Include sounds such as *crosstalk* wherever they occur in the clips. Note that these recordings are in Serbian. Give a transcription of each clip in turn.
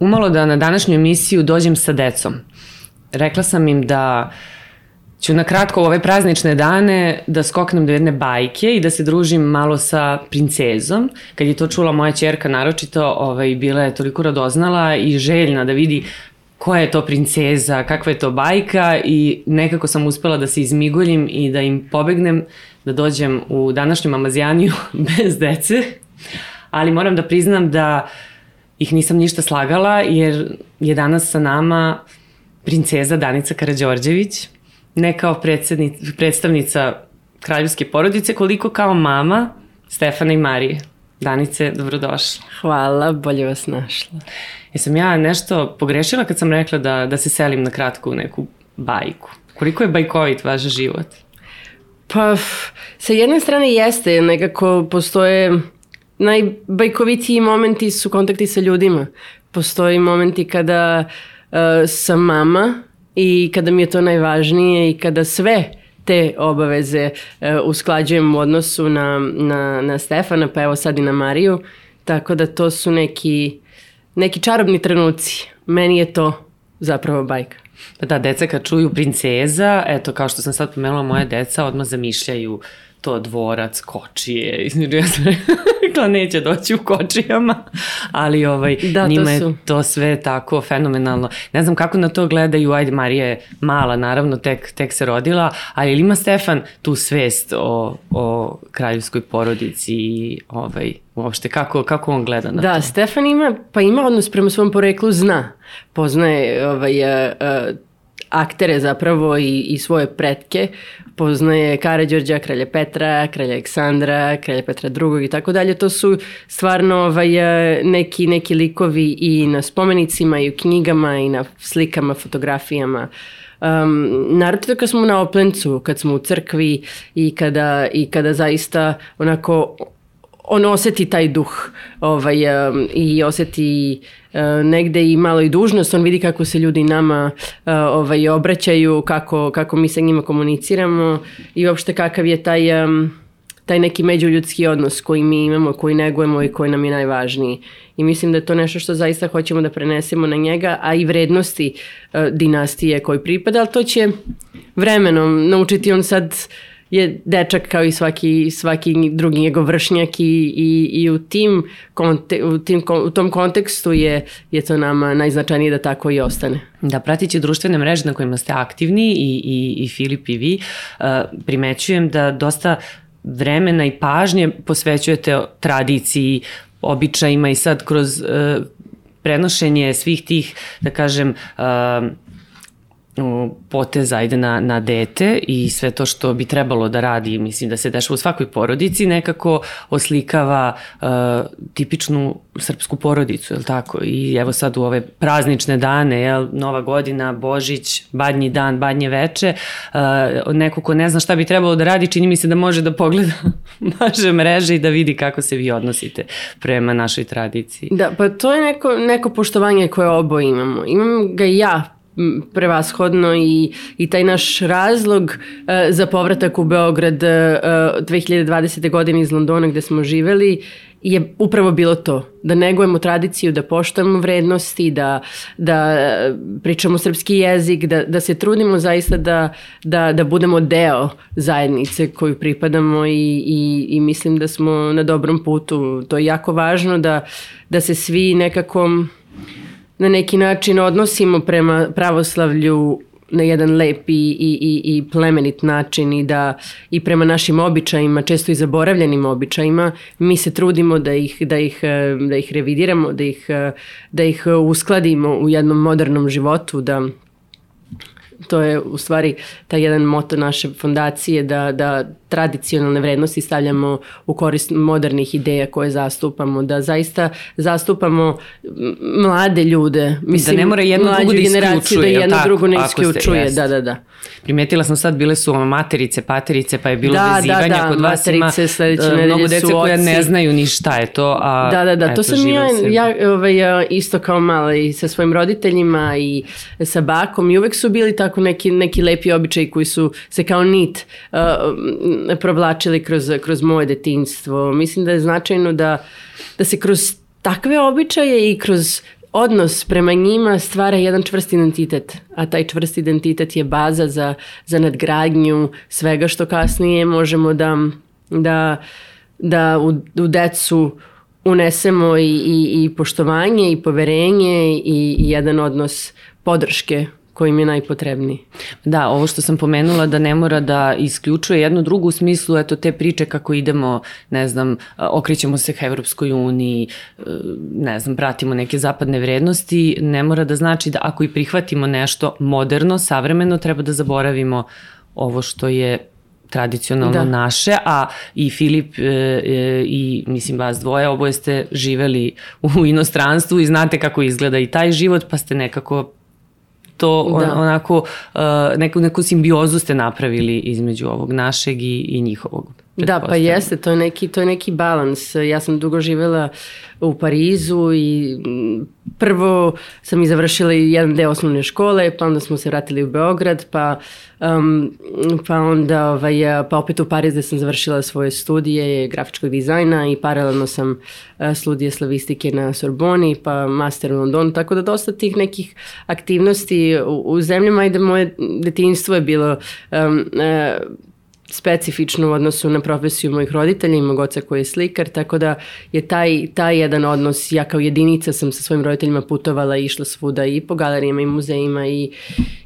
Umalo da na današnju emisiju dođem sa decom. Rekla sam im da ću na kratko u ove praznične dane da skoknem do jedne bajke i da se družim malo sa princezom. Kad je to čula moja čerka naročito, ovaj, bila je toliko radoznala i željna da vidi koja je to princeza, kakva je to bajka i nekako sam uspela da se izmigoljim i da im pobegnem, da dođem u današnju mamazijaniju *laughs* bez dece. Ali moram da priznam da ih nisam ništa slagala jer je danas sa nama princeza Danica Karađorđević, ne kao predstavnica kraljevske porodice, koliko kao mama Stefana i Marije. Danice, dobrodošla. Hvala, bolje vas našla. Jesam ja nešto pogrešila kad sam rekla da, da se selim na kratko u neku bajku? Koliko je bajkovit vaš život? Pa, sa jedne strane jeste, nekako postoje najbajkovitiji momenti su kontakti sa ljudima. Postoji momenti kada uh, sam mama i kada mi je to najvažnije i kada sve te obaveze uh, usklađujem u odnosu na, na, na Stefana, pa evo sad i na Mariju. Tako da to su neki, neki čarobni trenuci. Meni je to zapravo bajka. Pa da, deca kad čuju princeza, eto kao što sam sad pomenula, moje deca odmah zamišljaju to dvorac, kočije, *laughs* ja sam rekla neće doći u kočijama, ali ovaj, da, njima je to sve tako fenomenalno. Ne znam kako na to gledaju, ajde Marija je mala, naravno, tek, tek se rodila, ali ili ima Stefan tu svest o, o kraljevskoj porodici i ovaj, uopšte kako, kako on gleda na da, to? Da, Stefan ima, pa ima odnos prema svom poreklu, zna, poznaje ovaj, uh, aktere zapravo i, i svoje pretke, poznaje Karadžorđa, kralja Petra, kralja Aleksandra, kralja Petra II i tako dalje. To su stvarno ovaj, neki, neki likovi i na spomenicima i u knjigama i na slikama, fotografijama. Um, naravno kad smo na Oplencu, kad smo u crkvi i kada, i kada zaista onako on oseti taj duh ovaj, um, i oseti uh, negde i malo i dužnost, on vidi kako se ljudi nama uh, ovaj, obraćaju, kako, kako mi sa njima komuniciramo i uopšte kakav je taj, taj neki međuljudski odnos koji mi imamo, koji negujemo i koji nam je najvažniji. I mislim da je to nešto što zaista hoćemo da prenesemo na njega, a i vrednosti uh, dinastije koji pripada, ali to će vremenom naučiti on sad uh, je dečak kao i svaki, svaki drugi njegov vršnjak i, i, i u, tim konte, u, tim, u tom kontekstu je, je to nama najznačajnije da tako i ostane. Da, pratići društvene mreže na kojima ste aktivni i, i, i Filip i vi, uh, primećujem da dosta vremena i pažnje posvećujete tradiciji, običajima i sad kroz uh, prenošenje svih tih, da kažem, uh, poteza ide na, na dete i sve to što bi trebalo da radi, mislim da se dešava u svakoj porodici, nekako oslikava uh, tipičnu srpsku porodicu, je li tako? I evo sad u ove praznične dane, jel, Nova godina, Božić, badnji dan, badnje veče, uh, neko ko ne zna šta bi trebalo da radi, čini mi se da može da pogleda *laughs* naše mreže i da vidi kako se vi odnosite prema našoj tradiciji. Da, pa to je neko, neko poštovanje koje oboje imamo. Imam ga ja prevashodno i, i taj naš razlog uh, za povratak u Beograd uh, 2020. godine iz Londona gde smo živeli je upravo bilo to, da negujemo tradiciju, da poštujemo vrednosti, da, da pričamo srpski jezik, da, da se trudimo zaista da, da, da budemo deo zajednice koju pripadamo i, i, i mislim da smo na dobrom putu. To je jako važno da, da se svi nekako na neki način odnosimo prema pravoslavlju na jedan lep i, i, i, i plemenit način i da i prema našim običajima, često i zaboravljenim običajima, mi se trudimo da ih, da ih, da ih revidiramo, da ih, da ih uskladimo u jednom modernom životu, da to je u stvari taj jedan moto naše fondacije da, da tradicionalne vrednosti stavljamo u korist modernih ideja koje zastupamo, da zaista zastupamo mlade ljude. Mislim, da ne mora jedno drugo da isključuje. Da jedno tako, drugo ne isključuje, da, da, da. Primetila sam sad, bile su materice, paterice, pa je bilo Da, vezivanja da, da, kod vas ima e, mnogo dece koja ne znaju ni šta je to, a Da, da, da, eto, to sam ja, ja ovaj, a, isto kao mala i sa svojim roditeljima i sa bakom i uvek su bili tako neki, neki lepi običaji koji su se kao nit uh, provlačili kroz, kroz moje detinjstvo. Mislim da je značajno da, da se kroz takve običaje i kroz odnos prema njima stvara jedan čvrst identitet, a taj čvrst identitet je baza za, za nadgradnju svega što kasnije možemo da, da, da u, u decu unesemo i, i, i poštovanje i poverenje i, i jedan odnos podrške koji im je najpotrebniji. Da, ovo što sam pomenula da ne mora da isključuje jednu drugu u smislu, eto te priče kako idemo, ne znam, okrećemo se ka Evropskoj uniji, e, ne znam, pratimo neke zapadne vrednosti, ne mora da znači da ako i prihvatimo nešto moderno, savremeno, treba da zaboravimo ovo što je tradicionalno da. naše, a i Filip e, e, i mislim vas dvoje, oboje ste živeli u inostranstvu i znate kako izgleda i taj život, pa ste nekako to on, Da. onako uh, neku, neku simbiozu ste napravili između ovog našeg i, i njihovog. Da, pa jeste, to je neki, to je neki balans. Ja sam dugo živela u Parizu i mm, prvo sam i završila jedan deo osnovne škole, pa onda smo se vratili u Beograd, pa, um, pa onda ovaj, pa opet u Pariz gde sam završila svoje studije grafičkog dizajna i paralelno sam uh, studije slavistike na Sorboni, pa master u Londonu, tako da dosta tih nekih aktivnosti u, u zemljama i da moje detinjstvo je bilo um, uh, specifično u odnosu na profesiju mojih roditelja i mog oca koji je slikar, tako da je taj, taj jedan odnos, ja kao jedinica sam sa svojim roditeljima putovala i išla svuda i po galerijama i muzejima i,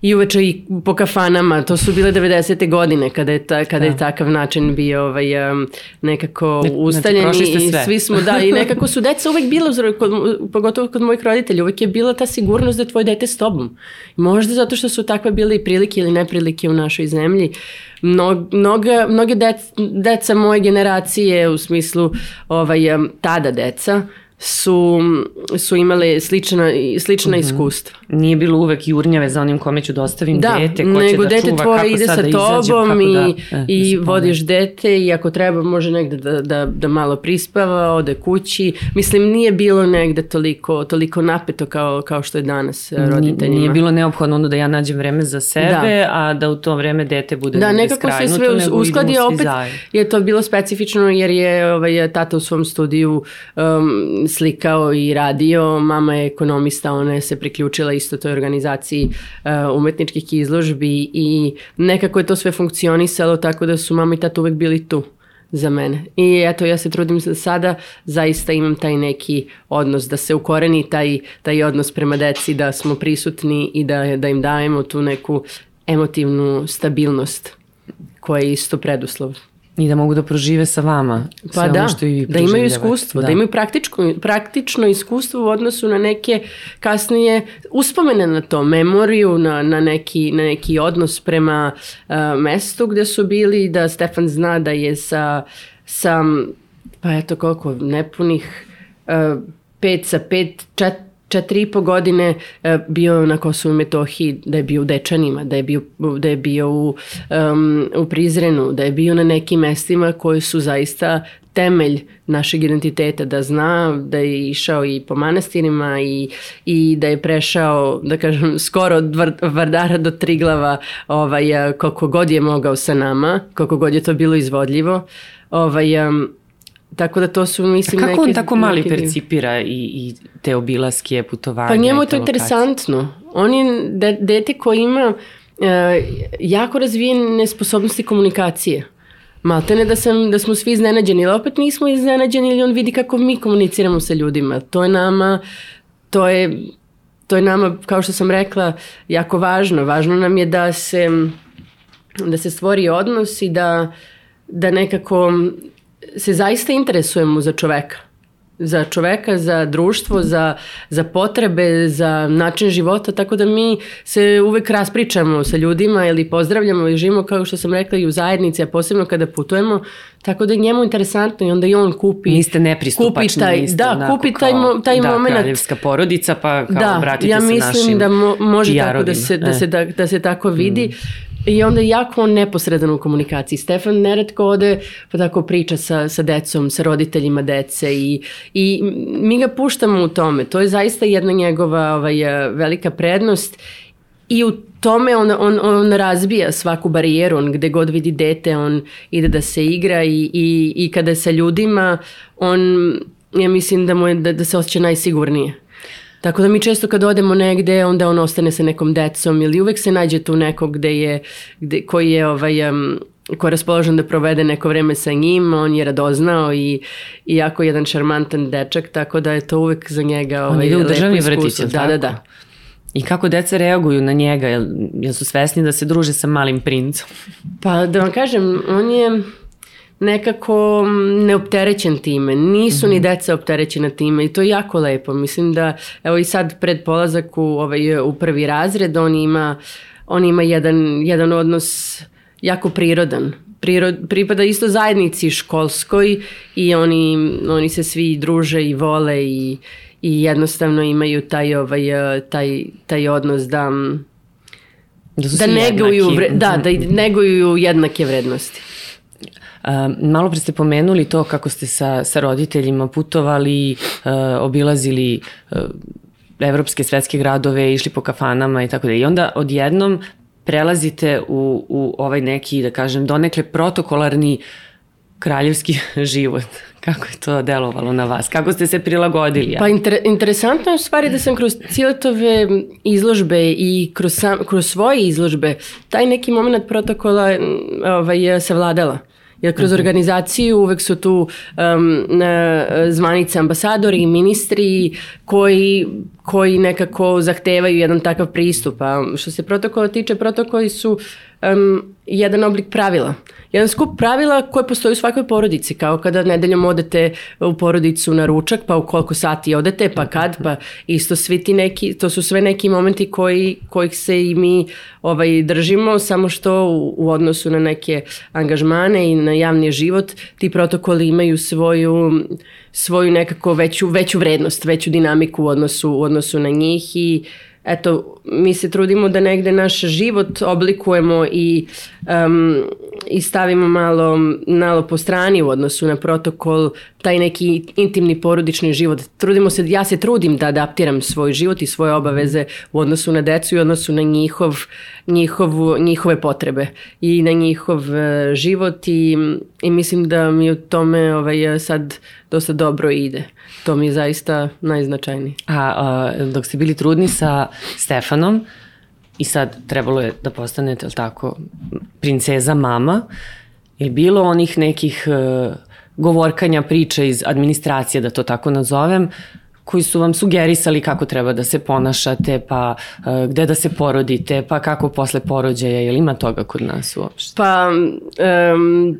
i uveče i po kafanama, to su bile 90. godine kada je, ta, kada da. je takav način bio ovaj, um, nekako Ne- znači, ustaljen ste i svi smo, da, i nekako su deca uvek bila, uzor- kod, pogotovo kod mojih roditelja, uvek je bila ta sigurnost da je tvoje dete s tobom. Možda zato što su takve bile i prilike ili neprilike u našoj zemlji. Mnog, mnoga, mnoge dec, deca moje generacije, u smislu ovaj, tada deca, su, su imale slična, slična Mhm. iskustva. Nije bilo uvek jurnjave za onim kome ću da ostavim Da, dete, ko će nego da dete čuva, tvoje kako ide sa da izađem, tobom kako i, da, e, i da vodiš dete i ako treba može negde da, da, da malo prispava, ode kući. Mislim, nije bilo negde toliko, toliko napeto kao, kao što je danas e, Nije, roditeljima. nije bilo neophodno onda da ja nađem vreme za sebe, a da u to vreme dete bude Da, nekako se sve us- uskladi opet zajedno. je to bilo specifično jer je ovaj, tata u svom studiju um, slikao i radio, mama je ekonomista, ona je se priključila isto toj organizaciji uh, umetničkih izložbi i nekako je to sve funkcionisalo tako da su mama i tata uvek bili tu za mene. I eto, ja se trudim da sada zaista imam taj neki odnos, da se ukoreni taj, taj odnos prema deci, da smo prisutni i da, da im dajemo tu neku emotivnu stabilnost koja je isto preduslov. I da mogu da prožive sa vama sve Pa da, ono što i vi da imaju iskustvo, da, da. imaju praktično, praktično iskustvo u odnosu na neke kasnije uspomene na to, memoriju, na, na, neki, na neki odnos prema uh, mestu gde su bili, da Stefan zna da je sa, sa pa eto koliko, nepunih uh, pet sa pet, čet, četiri i po godine e, bio na Kosovu i Metohiji, da je bio u Dečanima, da je bio, da je bio u, um, u Prizrenu, da je bio na nekim mestima koji su zaista temelj našeg identiteta, da zna da je išao i po manastirima i, i da je prešao, da kažem, skoro od Var- Vardara do Triglava ovaj, a, koliko god je mogao sa nama, koliko god je to bilo izvodljivo. Ovaj, um, tako da to su, mislim, kako neke, on tako mali neke- percipira i, i te obilaske, putovanja? Pa njemu je to interesantno. On je de, dete koji ima e, jako razvijene sposobnosti komunikacije. Maltene da, sam, da smo svi iznenađeni, ali opet nismo iznenađeni ili on vidi kako mi komuniciramo sa ljudima. To je nama, to je, to je nama, kao što sam rekla, jako važno. Važno nam je da se, da se stvori odnos i da, da nekako se zaista interesujemo za čoveka za čoveka, za društvo, za, za potrebe, za način života, tako da mi se uvek raspričamo sa ljudima ili pozdravljamo ili živimo kao što sam rekla i u zajednici, a posebno kada putujemo, tako da je njemu interesantno i onda i on kupi Niste nepristupačni, kupi taj, niste da, onako kupi taj, kao, mo, taj da, moment kraljevska porodica, pa kao da, obratite ja se mislim našim da mo, može tako da se, da, E. se, da, da se tako vidi. I onda jako on neposredan u komunikaciji. Stefan neretko ode pa tako priča sa, sa decom, sa roditeljima dece i, i mi ga puštamo u tome. To je zaista jedna njegova ovaj, velika prednost i u tome on, on, on razbija svaku barijeru, on gde god vidi dete, on ide da se igra i, i, i kada je sa ljudima, on, ja mislim da, mu je, da, da se osjeća najsigurnije. Tako da mi često kad odemo negde, onda on ostane sa nekom decom ili uvek se nađe tu nekog gde je, gde, koji je ovaj, um, ko je raspoložen da provede neko vreme sa njim, on je radoznao i, i jako jedan šarmantan dečak, tako da je to uvek za njega ovaj, on ide u državni vrtić, da, da, da, da. I kako deca reaguju na njega? Jel, jel su svesni da se druže sa malim princom? Pa da vam kažem, on je nekako neopterećen time. Nisu mm -hmm. ni mhm. deca opterećena time i to je jako lepo. Mislim da, evo i sad pred polazak u, ovaj, u prvi razred, on ima, on ima jedan, jedan odnos jako prirodan. Prirod, pripada isto zajednici školskoj i oni, oni se svi druže i vole i, i jednostavno imaju taj, ovaj, taj, taj odnos da da, da neguju, vre, da, da neguju jednake vrednosti. Malo pre ste pomenuli to kako ste sa, sa roditeljima putovali, uh, obilazili uh, evropske svetske gradove, išli po kafanama i tako da. I onda odjednom prelazite u, u ovaj neki, da kažem, donekle protokolarni kraljevski *laughs* život. Kako je to delovalo na vas? Kako ste se prilagodili? Pa inter, interesantno je u stvari da sam kroz ciletove izložbe i kroz, sam, kroz svoje izložbe taj neki moment protokola ovaj, savladala. Jer kroz mhm. organizaciju uvek su tu um, zvanice ambasadori i ministri koji, koji nekako zahtevaju jedan takav pristup. A što se protokola tiče, protokoli su um, jedan oblik pravila. Jedan skup pravila koje postoji u svakoj porodici, kao kada nedeljom odete u porodicu na ručak, pa u koliko sati odete, pa kad, pa isto svi ti neki, to su sve neki momenti koji, kojih se i mi ovaj, držimo, samo što u, u odnosu na neke angažmane i na javni život, ti protokoli imaju svoju, svoju nekako veću, veću vrednost, veću dinamiku u odnosu, u odnosu na njih i eto, mi se trudimo da negde naš život oblikujemo i, um, i stavimo malo, malo po strani u odnosu na protokol, taj neki intimni porodični život. Trudimo se, ja se trudim da adaptiram svoj život i svoje obaveze u odnosu na decu i u odnosu na njihov, njihov, njihove potrebe i na njihov e, život i, i mislim da mi u tome ovaj, sad dosta dobro ide. To mi je zaista najznačajnije. A, a dok ste bili trudni sa Stefanom i sad trebalo je da postanete, ali tako, princeza mama, je bilo onih nekih uh, govorkanja priča iz administracije, da to tako nazovem, koji su vam sugerisali kako treba da se ponašate, pa uh, gde da se porodite, pa kako posle porođaja, je li ima toga kod nas uopšte? Pa, um,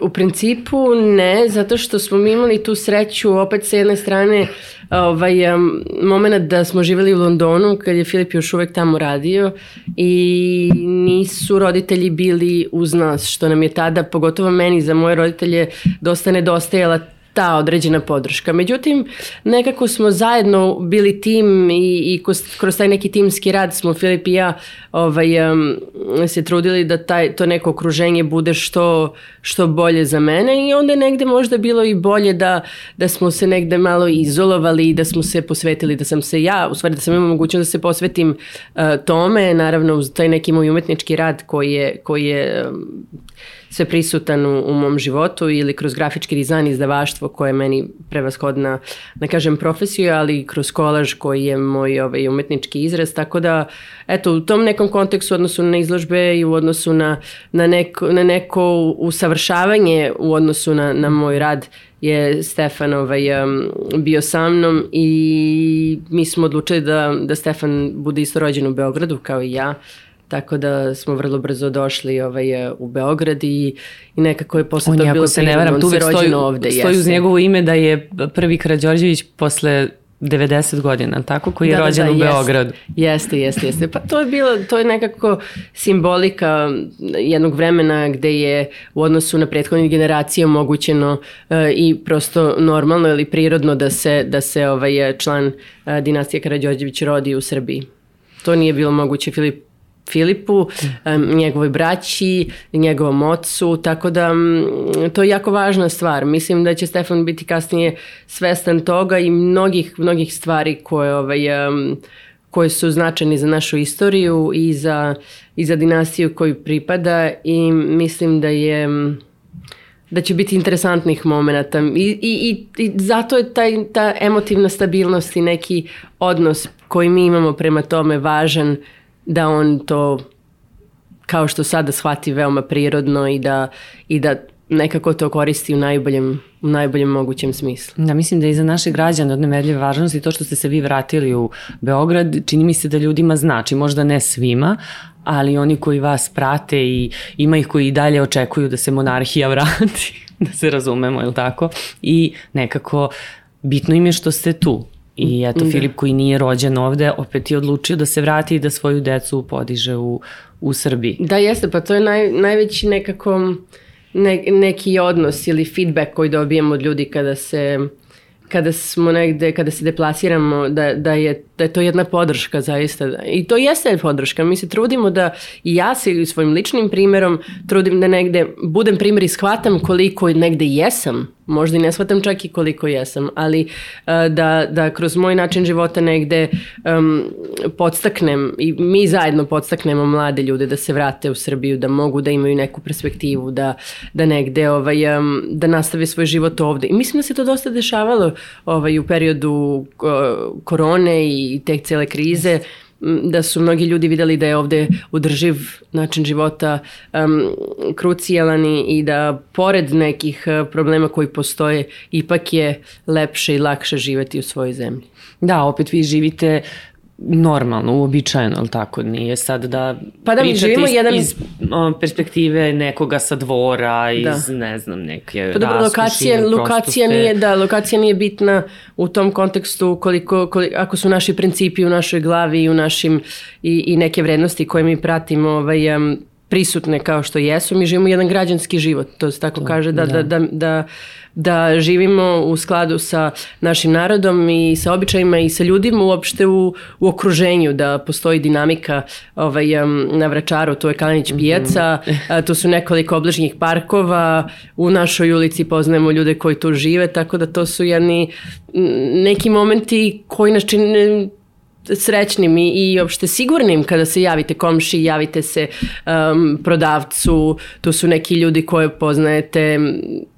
U principu ne, zato što smo mi imali tu sreću opet sa jedne strane ovaj, um, moment da smo živeli u Londonu kad je Filip još uvek tamo radio i nisu roditelji bili uz nas, što nam je tada, pogotovo meni za moje roditelje, dosta nedostajala ta određena podrška. Međutim, nekako smo zajedno bili tim i, i kroz taj neki timski rad smo Filip i ja ovaj, um, se trudili da taj, to neko okruženje bude što, što bolje za mene i onda je negde možda bilo i bolje da, da smo se negde malo izolovali i da smo se posvetili, da sam se ja, u stvari da sam imao mogućnost da se posvetim uh, tome, naravno uz taj neki moj umetnički rad koji je, koji je um, sve prisutan u, u mom životu ili kroz grafički dizajn izdavaštvo koje je meni prevashodna, ne kažem profesiju, ali kroz kolaž koji je moj ovaj, umetnički izraz, tako da eto u tom nekom kontekstu odnosu na izložbe i u odnosu na, na, neko, na neko usavršavanje u odnosu na, na moj rad je Stefan ovaj, um, bio sa mnom i mi smo odlučili da, da Stefan bude isto rođen u Beogradu kao i ja. Tako da smo vrlo brzo došli ovaj, u Beograd i, i nekako je posle to bilo se ne varam, tu stoji, ovde. Stoji uz njegovo ime da je prvi Karadžorđević posle 90 godina, tako, koji je da, da rođen da, da, u Beogradu. Jeste, jeste, jeste. Pa to je bilo, to je nekako simbolika jednog vremena gde je u odnosu na prethodne generacije omogućeno uh, i prosto normalno ili prirodno da se, da se ovaj član uh, dinastije Karadžorđević rodi u Srbiji. To nije bilo moguće. Filip Filipu, njegovoj braći, njegovom ocu, tako da to je jako važna stvar. Mislim da će Stefan biti kasnije svestan toga i mnogih, mnogih stvari koje, ovaj, koje su značajni za našu istoriju i za, i za dinastiju koju pripada i mislim da je da će biti interesantnih momenta I, i, i, i zato je taj, ta emotivna stabilnost i neki odnos koji mi imamo prema tome važan da on to kao što sada shvati veoma prirodno i da, i da nekako to koristi u najboljem, u najboljem mogućem smislu. Da, mislim da je i za naše građane od nemerljive važnosti to što ste se vi vratili u Beograd, čini mi se da ljudima znači, možda ne svima, ali oni koji vas prate i ima ih koji i dalje očekuju da se monarhija vrati, *laughs* da se razumemo, je li tako? I nekako bitno im je što ste tu. I eto, da. Filip koji nije rođen ovde, opet je odlučio da se vrati i da svoju decu podiže u, u Srbiji. Da, jeste, pa to je naj, najveći nekako ne, neki odnos ili feedback koji dobijemo od ljudi kada se kada smo negde, kada se deplasiramo, da, da, je, da je to jedna podrška zaista. I to jeste podrška. Mi se trudimo da, i ja se svojim ličnim primerom trudim da negde budem primer i shvatam koliko negde jesam možda i ne shvatam čak i koliko jesam, ali uh, da, da kroz moj način života negde um, podstaknem i mi zajedno podstaknemo mlade ljude da se vrate u Srbiju, da mogu da imaju neku perspektivu, da, da negde ovaj, um, da nastave svoj život ovde. I mislim da se to dosta dešavalo ovaj, u periodu uh, korone i te cele krize. Da su mnogi ljudi videli da je ovde udrživ način života um, krucijalan i da pored nekih uh, problema koji postoje ipak je lepše i lakše živeti u svojoj zemlji. Da, opet vi živite normalno, uobičajeno, ali tako, nije sad da pa da mi živimo iz, jedan... iz perspektive nekoga sa dvora, iz, da. ne znam, neke pa dobro, lokacija, lokacija ste... nije, da, lokacija nije bitna u tom kontekstu koliko, koliko, ako su naši principi u našoj glavi i u našim, i, i neke vrednosti koje mi pratimo, ovaj, um, prisutne kao što jesu, mi živimo jedan građanski život, to se tako to, kaže, da, da, da, da, da živimo u skladu sa našim narodom i sa običajima i sa ljudima uopšte u, u okruženju, da postoji dinamika ovaj, na Vračaru, to je Kalinić mhm. pijaca, mm -hmm. tu su nekoliko obližnjih parkova, u našoj ulici poznajemo ljude koji tu žive, tako da to su jedni neki momenti koji nas čine srećnim i, i opšte sigurnim kada se javite komši, javite se um, prodavcu, tu su neki ljudi koje poznajete,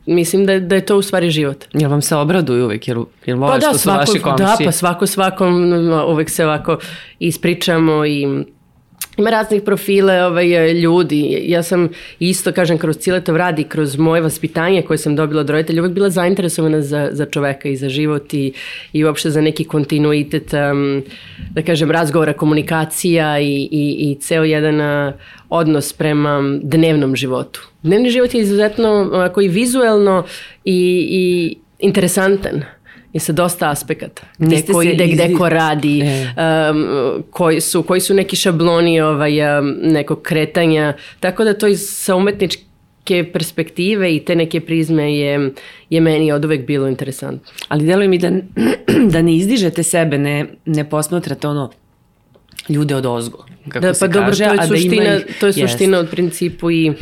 mislim da, da je to u stvari život. Jel vam se obraduju uvek, jel, jel vole pa da, što svako, su vaši komši? Da, pa svako svakom uvek se ovako ispričamo i Ima raznih profile ovaj, ljudi. Ja sam isto, kažem, kroz Ciletov rad i kroz moje vaspitanje koje sam dobila od roditelja uvek bila zainteresovana za, za čoveka i za život i, i uopšte za neki kontinuitet, um, da kažem, razgovora, komunikacija i, i, i ceo jedan uh, odnos prema dnevnom životu. Dnevni život je izuzetno ako i vizuelno i, i interesantan i sa dosta aspekata. Gde ko ide, gde ko radi, e. um, koji, su, koji su neki šabloni ovaj, um, nekog kretanja. Tako da to iz, sa umetničke perspektive i te neke prizme je, je meni od uvek bilo interesantno. Ali deluje mi da, *clears throat* da ne izdižete sebe, ne, ne posmatrate ono ljude od ozgo, kako da, pa se dobro, kaže. To je, suština, da ih, to je suština od principu i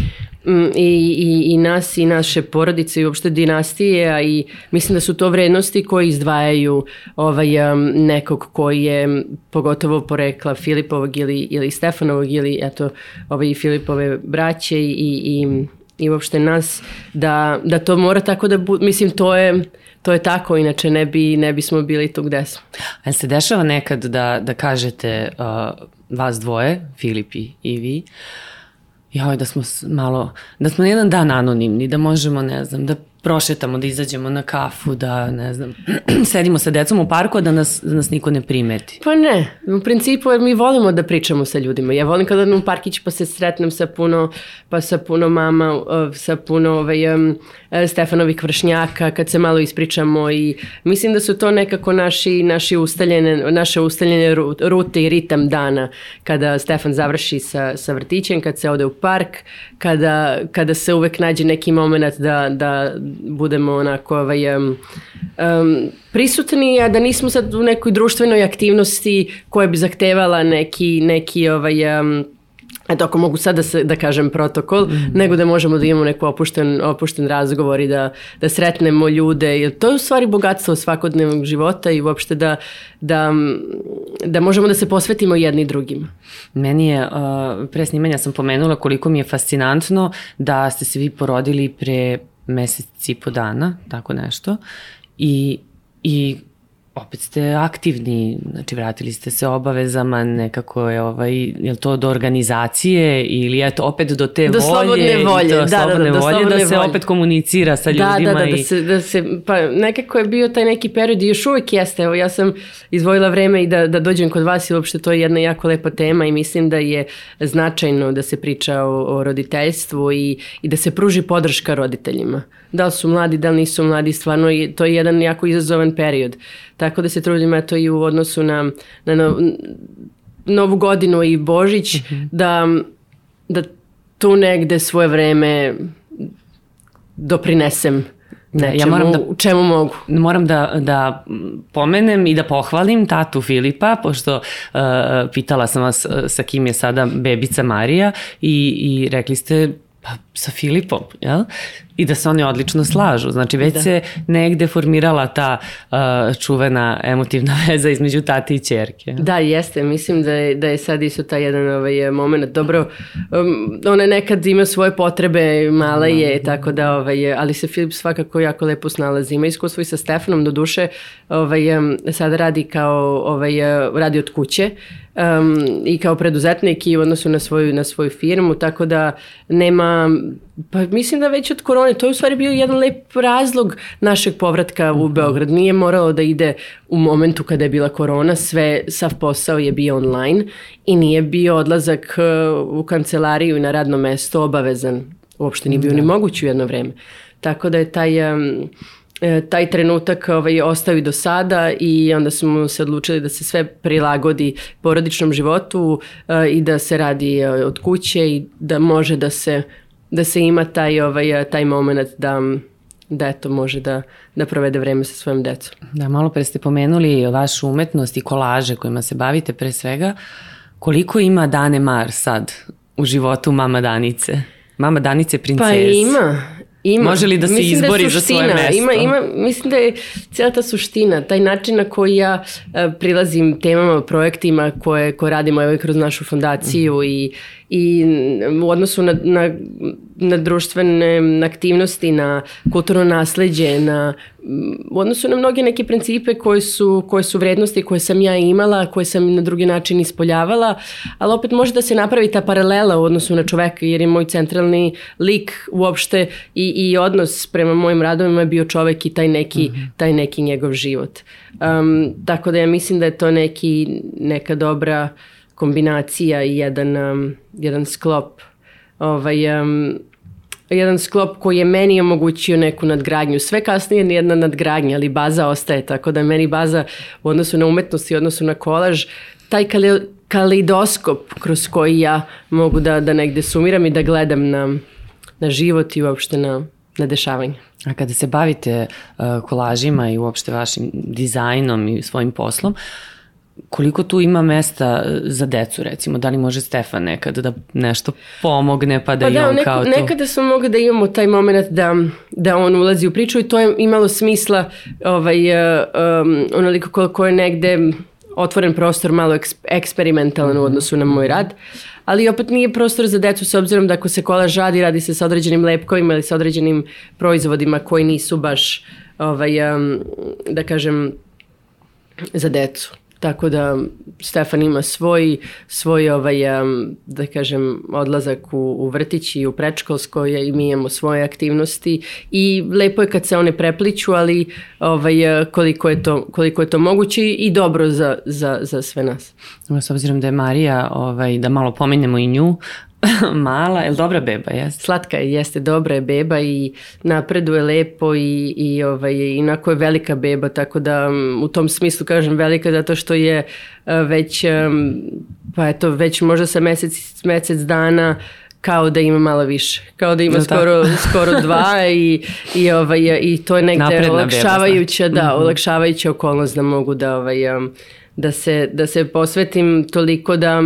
Mm, i, i, i nas i naše porodice i uopšte dinastije, a i mislim da su to vrednosti koje izdvajaju ovaj, um, nekog koji je pogotovo porekla Filipovog ili, ili Stefanovog ili eto, ovaj, Filipove braće i, i, i uopšte nas, da, da to mora tako da bude, mislim to je to je tako, inače ne, bi, ne bismo bili tu gde smo. A se dešava nekad da, da kažete uh, vas dvoje, Filipi i vi, joj, da smo malo, da smo jedan dan anonimni, da možemo, ne znam, da prošetamo, da izađemo na kafu, da, ne znam, *clears throat* sedimo sa decom u parku, a da nas, da nas niko ne primeti. Pa ne, u principu jer mi volimo da pričamo sa ljudima. Ja volim kada odem u parkić pa se sretnem sa puno, pa sa puno mama, sa puno ovaj, um, Stefanovih vršnjaka, kad se malo ispričamo i mislim da su to nekako naši, naši ustaljene, naše ustaljene rute i ritam dana kada Stefan završi sa, sa vrtićem, kad se ode u park, kada, kada se uvek nađe neki moment da, da budemo onako ovaj, um, um, prisutni, a da nismo sad u nekoj društvenoj aktivnosti koja bi zahtevala neki, neki ovaj, um, eto ako mogu sad da, se, da kažem protokol, mm. nego da možemo da imamo neku opušten, opušten razgovor i da, da sretnemo ljude, jer to je u stvari bogatstvo svakodnevnog života i uopšte da, da, da možemo da se posvetimo jedni drugima. Meni je, pre snimanja sam pomenula koliko mi je fascinantno da ste se vi porodili pre mesec i po dana, tako nešto, i, i opet ste aktivni, znači vratili ste se obavezama, nekako je ovaj, je li to do organizacije ili je to opet do te do volje? slobodne volje, do da, da, slobodne da, do volje, slobodne da se volje. opet komunicira sa Da, ljudima. da, da, da i... se, da se, pa nekako je bio taj neki period i još uvek jeste, evo ja sam izvojila vreme i da, da dođem kod vas i uopšte to je jedna jako lepa tema i mislim da je značajno da se priča o, o roditeljstvu i, i da se pruži podrška roditeljima. Da li su mladi, da li nisu mladi, stvarno je, to je jedan jako izazovan period. Tako da se trudim eto i u odnosu na, na, na Novu godinu i Božić, da, da tu negde svoje vreme doprinesem Ne, ja nečemu, moram da- čemu mogu. Moram da, da pomenem i da pohvalim tatu Filipa, pošto uh, pitala sam vas uh, sa kim je sada bebica Marija i, i rekli ste pa, sa Filipom, jel? I da se oni odlično slažu. Znači već da. se negde formirala ta uh, čuvena emotivna *laughs* veza između tate i čerke. Da, jeste. Mislim da je, da je sad isto taj jedan ovaj, moment. Dobro, um, ona nekad ima svoje potrebe, mala je, tako da, ovaj, ali se Filip svakako jako lepo snalazi. Ima iskustvo i sa Stefanom, do duše, ovaj, um, sad radi kao, ovaj, uh, radi od kuće um, i kao preduzetnik i u odnosu na svoju, na svoju firmu, tako da nema, pa mislim da već od korone, to je u stvari bio jedan lep razlog našeg povratka u Beograd. Nije moralo da ide u momentu kada je bila korona, sve, sav posao je bio online i nije bio odlazak uh, u kancelariju i na radno mesto obavezan. Uopšte nije bio ni moguć u jedno vreme. Tako da je taj... Um, e, taj trenutak ovaj, ostao i do sada i onda smo se odlučili da se sve prilagodi porodičnom životu e, i da se radi e, od kuće i da može da se, da se ima taj, ovaj, taj moment da, da eto može da, da provede vreme sa svojom decom. Da, malo pre ste pomenuli vašu umetnost i kolaže kojima se bavite pre svega. Koliko ima Dane Mar sad u životu mama Danice? Mama Danice princeze. Pa ima, ima. Može li da se Mislim izbori je za svoje suština, mesto? Ima, ima, mislim da je cijela ta suština, taj način na koji ja e, prilazim temama, projektima koje, koje radimo evo i kroz našu fondaciju Mhm. i, i u odnosu na, na, na društvene aktivnosti, na kulturno nasledđe, na, u odnosu na mnoge neke principe koje su, koje su vrednosti koje sam ja imala, koje sam na drugi način ispoljavala, ali opet može da se napravi ta paralela u odnosu na čoveka, jer je moj centralni lik uopšte i, i odnos prema mojim radovima je bio čovek i taj neki, taj neki njegov život. Um, tako da ja mislim da je to neki, neka dobra kombinacija i jedan, um, jedan sklop ovaj, um, jedan sklop koji je meni omogućio neku nadgradnju. Sve kasnije ni jedna nadgradnja, ali baza ostaje, tako da meni baza u odnosu na umetnost i u odnosu na kolaž, taj kale, kaleidoskop kroz koji ja mogu da, da negde sumiram i da gledam na, na život i uopšte na, na dešavanje. A kada se bavite uh, kolažima i uopšte vašim dizajnom i svojim poslom, koliko tu ima mesta uh, za decu recimo? Da li može Stefan nekad da nešto pomogne pa da Pa i da, on neko, kao to? nekada smo mogli da imamo taj moment da, da on ulazi u priču i to je imalo smisla ovaj, um, onoliko koliko je negde otvoren prostor malo eks, eksperimentalan u odnosu na moj rad. Ali opet nije prostor za decu s obzirom da ako se kolaž radi, radi se sa određenim lepkovima ili sa određenim proizvodima koji nisu baš, ovaj, um, da kažem, za decu. Tako da Stefan ima svoj, svoj ovaj, da kažem, odlazak u, u vrtić i u predškolsko i mi imamo svoje aktivnosti i lepo je kad se one prepliću, ali ovaj, koliko, je to, koliko je to moguće i dobro za, za, za sve nas. S obzirom da je Marija, ovaj, da malo pomenemo i nju, *laughs* mala, je dobra beba, jeste? Slatka je, jeste, dobra je beba i napreduje lepo i, i ovaj, inako je velika beba, tako da um, u tom smislu kažem velika zato što je uh, već, um, pa eto, već možda sa mesec, mesec dana kao da ima malo više, kao da ima Jel skoro, *laughs* skoro dva i, i, ovaj, i to je negde Napredna beba, olakšavajuća, da, Mhm. olakšavajuća okolnost da mogu da, ovaj, da, se, da se posvetim toliko da,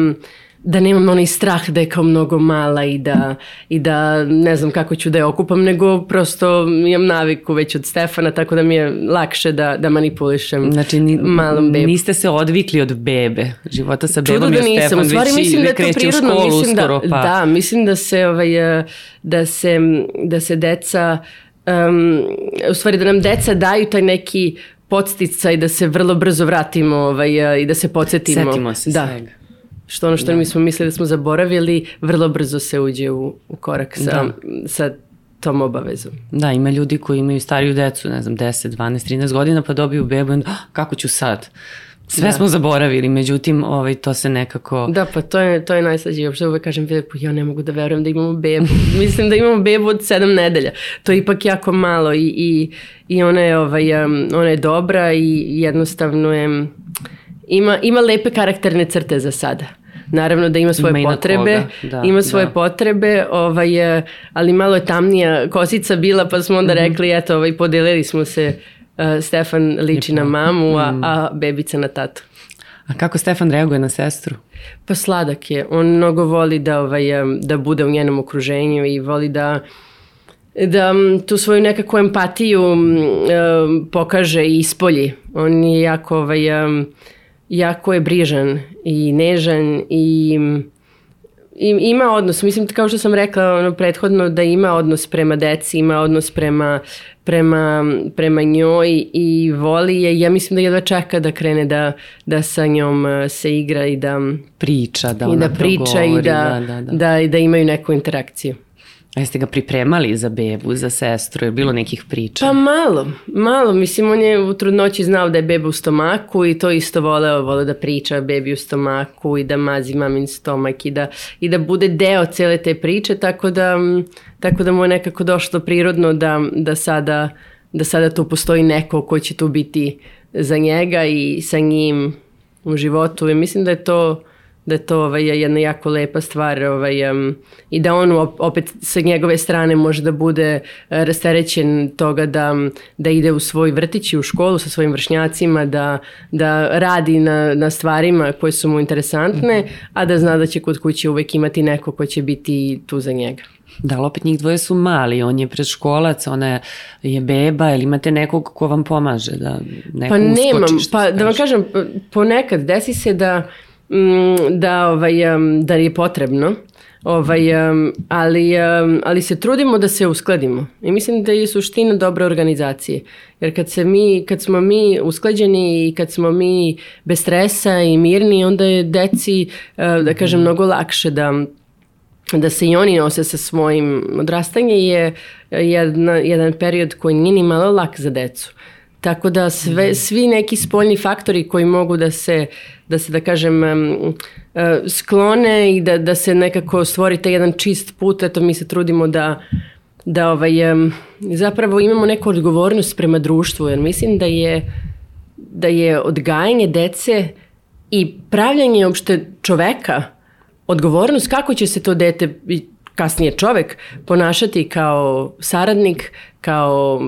da nemam onaj strah da je kao mnogo mala i da, i da ne znam kako ću da je okupam, nego prosto imam naviku već od Stefana, tako da mi je lakše da, da manipulišem znači, ni, malom bebu. Niste se odvikli od bebe, života sa Čudo bebom da je nisam. Stefan U stvari mislim da je to prirodno. školu mislim uskoro, da, pa... da, mislim da se, ovaj, da se, da se deca, um, u stvari da nam deca daju taj neki podsticaj da se vrlo brzo vratimo ovaj, i da se podsjetimo. Setimo se da. svega. Što ono što mi smo mislili da smo zaboravili, vrlo brzo se uđe u, u korak sa, Da. sa tom obavezom. Da, ima ljudi koji imaju stariju decu, ne znam, 10, 12, 13 godina, pa dobiju bebu i onda, "Ah, kako ću sad? Sve Da. smo zaboravili, međutim, ovaj, to se nekako... Da, pa to je, to je najslađe. Uopšte uvek kažem Filipu, ja ne mogu da verujem da imamo bebu. *laughs* Mislim da imamo bebu od sedam nedelja. To je ipak jako malo i, i, i ona, je, ovaj, um, ona je dobra i jednostavno je... Ima, ima lepe karakterne crte za sada. Naravno da ima svoje Ima potrebe, da, ima svoje da. potrebe, ovaj, eh, ali malo je tamnija kosica bila, pa smo onda Mhm. rekli, eto, ovaj, podelili smo se, eh, Stefan liči na mamu, a, Mhm. a bebica na tatu. A kako Stefan reaguje na sestru? Pa sladak je. On mnogo voli da, ovaj, em, da bude u njenom okruženju i voli da da m, tu svoju nekakvu empatiju em, pokaže i ispolji. On je jako, ovaj, em, jako je brižan i nežan i i, ima odnos, mislim kao što sam rekla ono prethodno da ima odnos prema deci, ima odnos prema, prema, prema njoj i voli je, ja mislim da jedva čeka da krene da, da sa njom eh, se igra i da, Priča, da i da priča i progovori, da, da, da, da. da, i da imaju neku interakciju. A jeste ga pripremali za bebu, za sestru? Je bilo nekih priča? Pa malo, malo. Mislim, on je u trudnoći znao da je beba u stomaku i to isto voleo, voleo da priča o bebi u stomaku i da mazi mamin stomak i da, i da bude deo cele te priče, tako da, tako da mu je nekako došlo prirodno da, da, sada, da sada tu postoji neko ko će tu biti za njega i sa njim u životu. I mislim da je to da je to ovaj, jedna jako lepa stvar ovaj, um, i da on op- opet sa njegove strane može da bude eh, rasterećen toga da, da ide u svoj vrtić i u školu sa svojim vršnjacima, da, da radi na, na stvarima koje su mu interesantne, a da zna da će kod kuće uvek imati neko ko će biti tu za njega. Da, ali opet njih dvoje su mali, on je predškolac, ona je beba, ili imate nekog ko vam pomaže da neko Pa nemam, uskoči, što pa da vam kaže. kažem, ponekad desi se da, mm, da, ovaj, da je potrebno, ovaj, ali, ali se trudimo da se uskladimo. I mislim da je suština dobre organizacije. Jer kad, se mi, kad smo mi usklađeni i kad smo mi bez stresa i mirni, onda je deci, uh, da kažem, mnogo lakše da, da se i oni nose sa svojim odrastanje je jedna, jedan period koji nije ni malo lak za decu. Tako da sve, svi neki spoljni faktori koji mogu da se, da se da kažem, sklone i da, da se nekako stvori taj jedan čist put, eto mi se trudimo da, da ovaj, zapravo imamo neku odgovornost prema društvu, jer mislim da je, da je odgajanje dece i pravljanje uopšte čoveka odgovornost kako će se to dete kasnije čovek ponašati kao saradnik, kao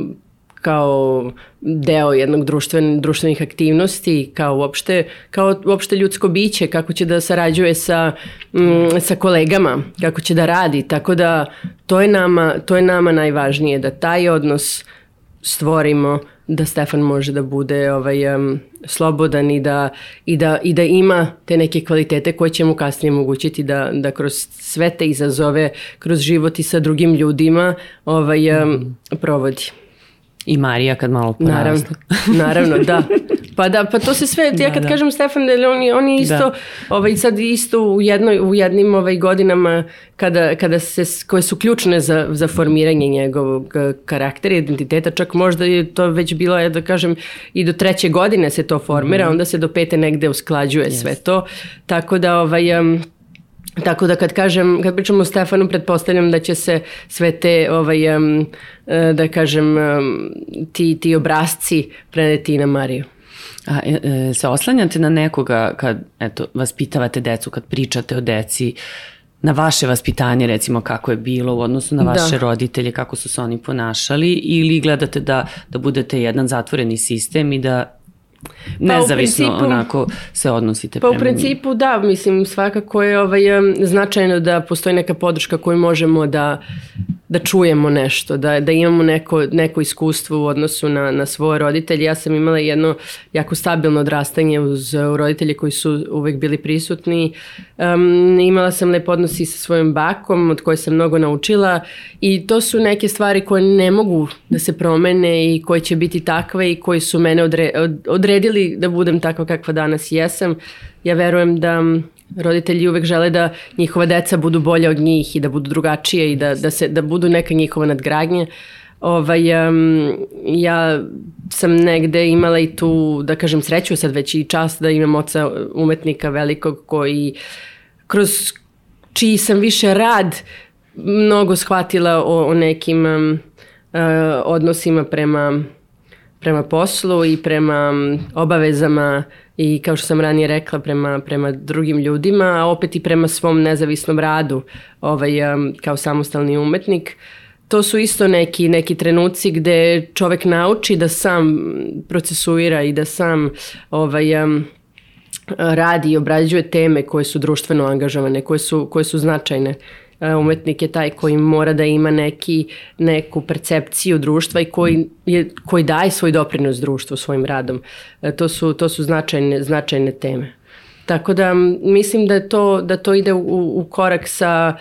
kao deo jednog društven, društvenih aktivnosti, kao uopšte, kao uopšte ljudsko biće, kako će da sarađuje sa, mm, sa kolegama, kako će da radi, tako da to je nama, to je nama najvažnije, da taj odnos stvorimo da Stefan može da bude ovaj, um, slobodan i da, i, da, i da ima te neke kvalitete koje će mu kasnije omogućiti da, da kroz sve te izazove, kroz život i sa drugim ljudima ovaj, um, provodi. I Marija kad malo Naravno, poraste. naravno, da. Pa da, pa to se sve, ja Da, kad da. kažem Stefan, da on je, on je isto, Da. ovaj, sad isto u, jednoj, u jednim ovaj, godinama kada, kada se, koje su ključne za, za formiranje njegovog eh, karaktera, identiteta, čak možda je to već bilo, ja da kažem, i do treće godine se to formira, Mhm. onda se do pete negde usklađuje sve to, tako da ovaj, em, Tako da kad kažem, kad pričamo o Stefanu, pretpostavljam da će se sve te, ovaj, eh, da kažem, em, ti, ti obrazci preneti i na Mariju. A e, e, se oslanjate na nekoga kad eto, vaspitavate decu, kad pričate o deci, na vaše vaspitanje recimo kako je bilo u odnosu na vaše Da. roditelje, kako su se oni ponašali ili gledate da, da budete jedan zatvoreni sistem i da nezavisno principu, onako se odnosite pa prema Pa u principu da, mislim svakako je ovaj, značajno da postoji neka podrška koju možemo da da čujemo nešto, da, da imamo neko, neko iskustvo u odnosu na, na svoje roditelje. Ja sam imala jedno jako stabilno odrastanje uz roditelje koji su uvek bili prisutni. Um, imala sam lep odnos i sa svojom bakom od koje sam mnogo naučila i to su neke stvari koje ne mogu da se promene i koje će biti takve i koji su mene odre, od, odredili da budem takva kakva danas jesam. Ja verujem da roditelji uvek žele da njihova deca budu bolje od njih i da budu drugačije i da, da, se, da budu neka njihova nadgradnja. Ovaj, um, ja sam negde imala i tu, da kažem, sreću sad već i čast da imam oca umetnika velikog koji kroz čiji sam više rad mnogo shvatila o, o nekim um, odnosima prema prema poslu i prema obavezama i kao što sam ranije rekla prema, prema drugim ljudima, a opet i prema svom nezavisnom radu ovaj, kao samostalni umetnik. To su isto neki, neki trenuci gde čovek nauči da sam procesuira i da sam ovaj, radi i obrađuje teme koje su društveno angažovane, koje su, koje su značajne. E, umetnik je taj koji mora da ima neki, neku percepciju društva i koji, je, koji daje svoj doprinos društvu svojim radom. E, to su, to su značajne, značajne teme. Tako da mislim da to, da to ide u, u korak sa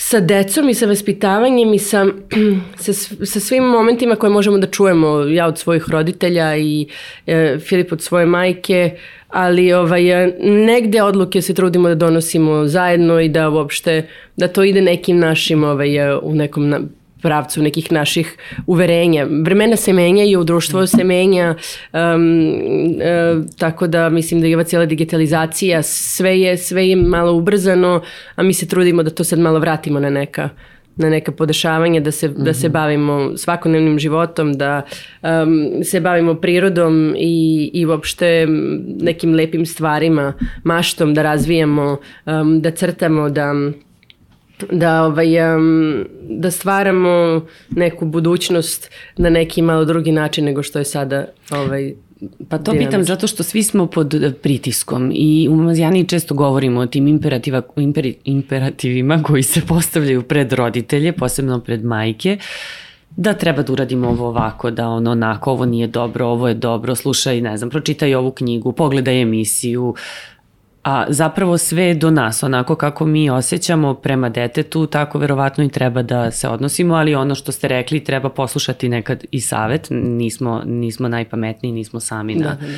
sa decom i sa vaspitavanjem i sa, *clears throat* sa, sa svim momentima koje možemo da čujemo ja od svojih roditelja i e, Filip od svoje majke ali ovaj, negde odluke se trudimo da donosimo zajedno i da uopšte, da to ide nekim našim, ovaj, u nekom na, pravcu nekih naših uverenja. Vremena se menjaju, društvo se menja, um, uh, tako da mislim da je ova cijela digitalizacija, sve je, sve je malo ubrzano, a mi se trudimo da to sad malo vratimo na neka na neka podešavanja, da se, mm -hmm. da se mhm. bavimo svakodnevnim životom, da um, se bavimo prirodom i, i uopšte nekim lepim stvarima, maštom, da razvijamo, um, da crtamo, da da ovaj um, da stvaramo neku budućnost na neki malo drugi način nego što je sada ovaj Pa to pitam zato što svi smo pod eh, pritiskom i u Mazijani često govorimo o tim imperativa, imperi, imperativima koji se postavljaju pred roditelje, posebno pred majke, da treba da uradimo ovo ovako, da ono onako, ovo nije dobro, ovo je dobro, slušaj, ne znam, pročitaj ovu knjigu, pogledaj emisiju, a zapravo sve do nas, onako kako mi osjećamo prema detetu, tako verovatno i treba da se odnosimo, ali ono što ste rekli treba poslušati nekad i savet, nismo, nismo najpametniji, nismo sami na, da, da.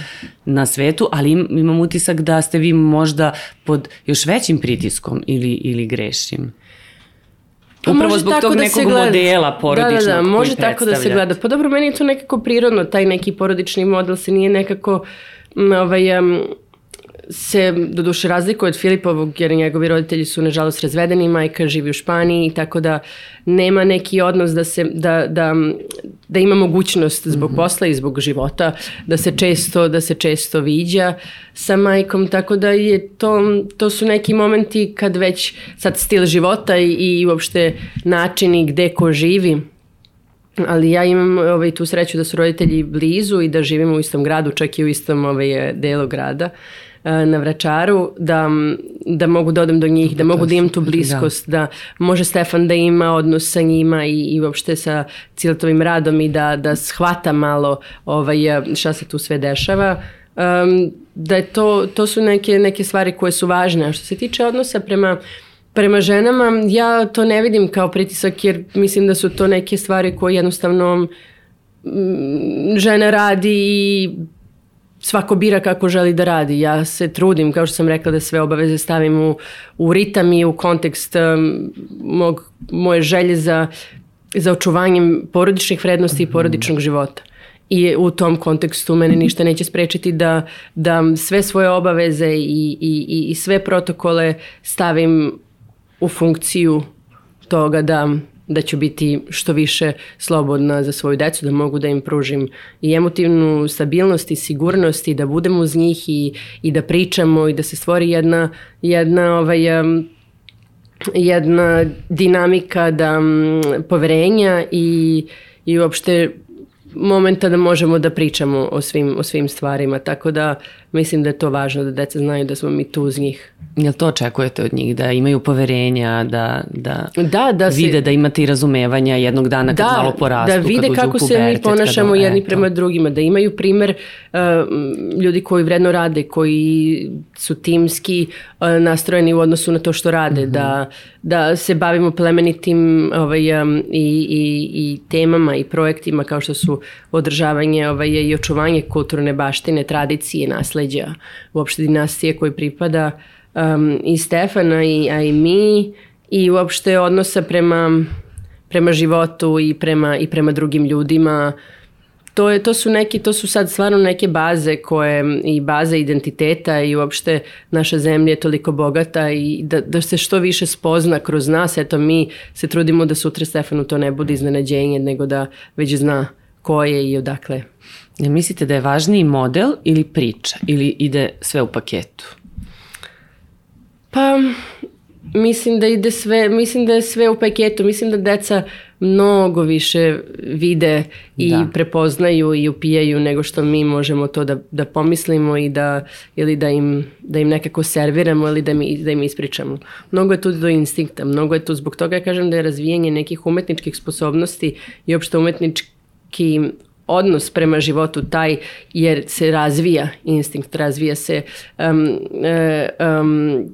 na svetu, ali im, imam utisak da ste vi možda pod još većim pritiskom ili, ili grešim. Pa Upravo zbog tog da nekog modela porodičnog Da, da, da, može tako da se gleda. Pa dobro, meni je to nekako prirodno, taj neki porodični model se nije nekako ovaj, um, se do duše razlikuje od Filipovog jer njegovi roditelji su nažalost razvedeni, majka živi u Španiji tako da nema neki odnos da se da, da, da ima mogućnost zbog mm -hmm. posla i zbog života da se često da se često viđa sa majkom tako da je to to su neki momenti kad već sad stil života i, i uopšte načini gde ko živi ali ja imam ovaj, tu sreću da su roditelji blizu i da živimo u istom gradu, čak i u istom ovaj, delu grada. Uh, na Vračaru, da, da mogu da odem do njih, da mogu da imam tu bliskost, da. da može Stefan da ima odnos sa njima i, i uopšte sa ciletovim radom i da, da shvata malo ovaj, šta se tu sve dešava. Um, da je to, to su neke, neke stvari koje su važne. A što se tiče odnosa prema Prema ženama ja to ne vidim kao pritisak jer mislim da su to neke stvari koje jednostavno žena radi i svako bira kako želi da radi. Ja se trudim, kao što sam rekla, da sve obaveze stavim u, u ritam i u kontekst um, mog, moje želje za, za očuvanjem porodičnih vrednosti i mhm. porodičnog života. I u tom kontekstu mene ništa neće sprečiti da, da sve svoje obaveze i, i, i sve protokole stavim u funkciju toga da da ću biti što više slobodna za svoju decu, da mogu da im pružim i emotivnu stabilnost i sigurnost i da budem uz njih i, i da pričamo i da se stvori jedna, jedna ovaj, jedna dinamika da poverenja i, i uopšte momenta da možemo da pričamo o svim, o svim stvarima, tako da mislim da je to važno da deca znaju da smo mi tu uz njih. Jel to očekujete od njih? Da imaju poverenja, da, da, da, da vide se, da imate i razumevanja jednog dana kad da, malo porastu, Da vide kako se mi ponašamo kada, jedni prema drugima, da imaju primer uh, ljudi koji vredno rade, koji su timski uh, nastrojeni u odnosu na to što rade, mm -hmm. da, da se bavimo plemenitim ovaj, um, i, i, i temama i projektima kao što su održavanje ovaj, i očuvanje kulturne baštine, tradicije, nasleđa, uopšte dinastije koji pripada um, i Stefana i, a i mi i uopšte odnosa prema, prema životu i prema, i prema drugim ljudima. To, je, to su neki, to su sad stvarno neke baze koje i baze identiteta i uopšte naša zemlja je toliko bogata i da, da se što više spozna kroz nas, eto mi se trudimo da sutra Stefanu to ne bude iznenađenje, nego da već zna ko je i odakle. Ne mislite da je važniji model ili priča ili ide sve u paketu? Pa mislim da ide sve, mislim da je sve u paketu, mislim da deca mnogo više vide i da. prepoznaju i upijaju nego što mi možemo to da, da pomislimo i da, ili da im, da im nekako serviramo ili da, mi, da im ispričamo. Mnogo je tu do instinkta, mnogo je tu zbog toga ja kažem da je razvijanje nekih umetničkih sposobnosti i opšte umetnički odnos prema životu taj jer se razvija instinkt, razvija se um, um,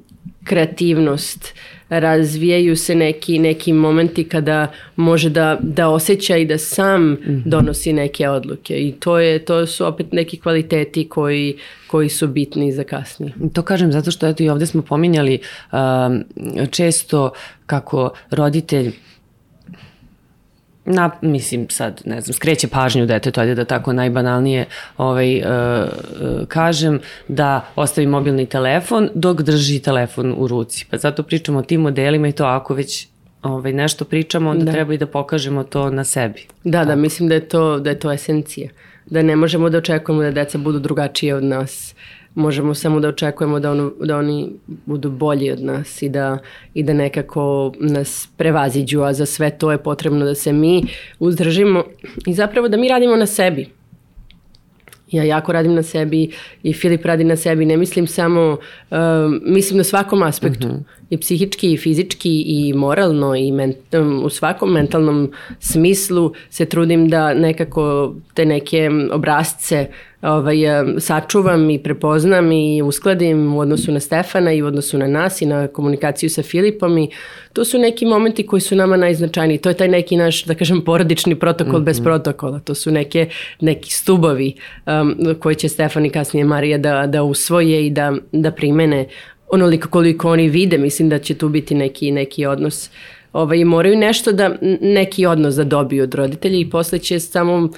kreativnost, razvijaju se neki, neki momenti kada može da, da osjeća i da sam -hmm. donosi neke odluke i to, je, to su opet neki kvaliteti koji, koji su bitni za kasnije. To kažem zato što eto i ovde smo pominjali um, često kako roditelj na, mislim sad, ne znam, skreće pažnju detetu, ajde da tako najbanalnije ovaj, uh, uh, kažem, da ostavi mobilni telefon dok drži telefon u ruci. Pa zato pričamo o tim modelima i to ako već ovaj, nešto pričamo, onda da. treba i da pokažemo to na sebi. Da, tako. da, mislim da je, to, da je to esencija. Da ne možemo da očekujemo da deca budu drugačije od nas možemo samo da očekujemo da, ono, da oni budu bolji od nas i da, i da nekako nas prevaziđu, a za sve to je potrebno da se mi uzdržimo i zapravo da mi radimo na sebi. Ja jako radim na sebi i Filip radi na sebi. Ne mislim samo, uh, mislim na svakom aspektu. Uh mhm. -huh. I psihički, i fizički, i moralno, i men, um, u svakom mentalnom smislu se trudim da nekako te neke obrazce ovaj, sačuvam i prepoznam i uskladim u odnosu na Stefana i u odnosu na nas i na komunikaciju sa Filipom i to su neki momenti koji su nama najznačajniji. To je taj neki naš, da kažem, porodični protokol mm -hmm. bez protokola. To su neke, neki stubovi um, koje će Stefan i kasnije Marija da, da usvoje i da, da primene onoliko koliko oni vide. Mislim da će tu biti neki, neki odnos ovaj, moraju nešto da, neki odnos da dobiju od roditelja i posle će samo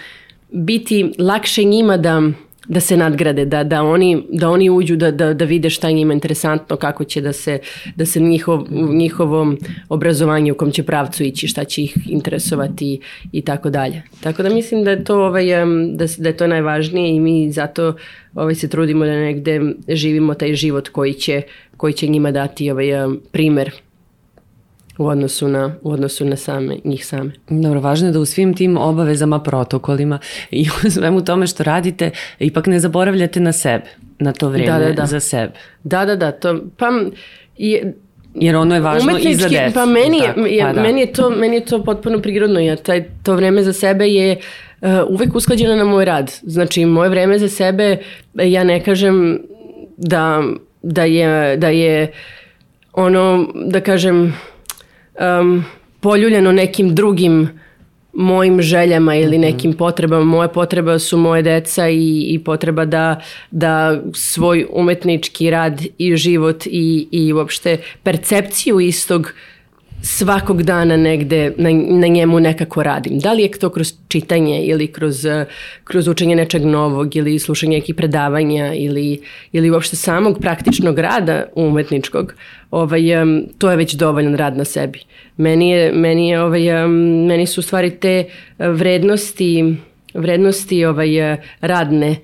biti lakše njima da da se nadgrade, da, da, oni, da oni uđu, da, da, da vide šta je njima interesantno, kako će da se, da se njihov, njihovom obrazovanju u kom će pravcu ići, šta će ih interesovati i tako dalje. Tako da mislim da je to, ovaj, da, da je to najvažnije i mi zato ovaj, se trudimo da negde živimo taj život koji će, koji će njima dati ovaj, primer u odnosu na, u odnosu na same, njih same. Dobro, važno je da u svim tim obavezama, protokolima i u svemu tome što radite, ipak ne zaboravljate na sebe, na to vreme da, da, da. za sebe. Da, da, da. To, pa, je, Jer ono je važno i za decu. Pa meni, je, tako, je, pa da. meni, je to, meni je to potpuno prirodno, jer taj, to vreme za sebe je uh, uvek usklađeno na moj rad. Znači, moje vreme za sebe, ja ne kažem da, da, je, da je ono, da kažem, um, poljuljeno nekim drugim mojim željama ili mhm. nekim potrebama. Moje potreba su moje deca i, i potreba da, da svoj umetnički rad i život i, i uopšte percepciju istog svakog dana negde na, na njemu nekako radim. Da li je to kroz čitanje ili kroz, kroz učenje nečeg novog ili slušanje nekih predavanja ili, ili uopšte samog praktičnog rada umetničkog, ovaj, to je već dovoljan rad na sebi. Meni, je, meni, je, ovaj, meni su stvari te vrednosti vrednosti ovaj, radne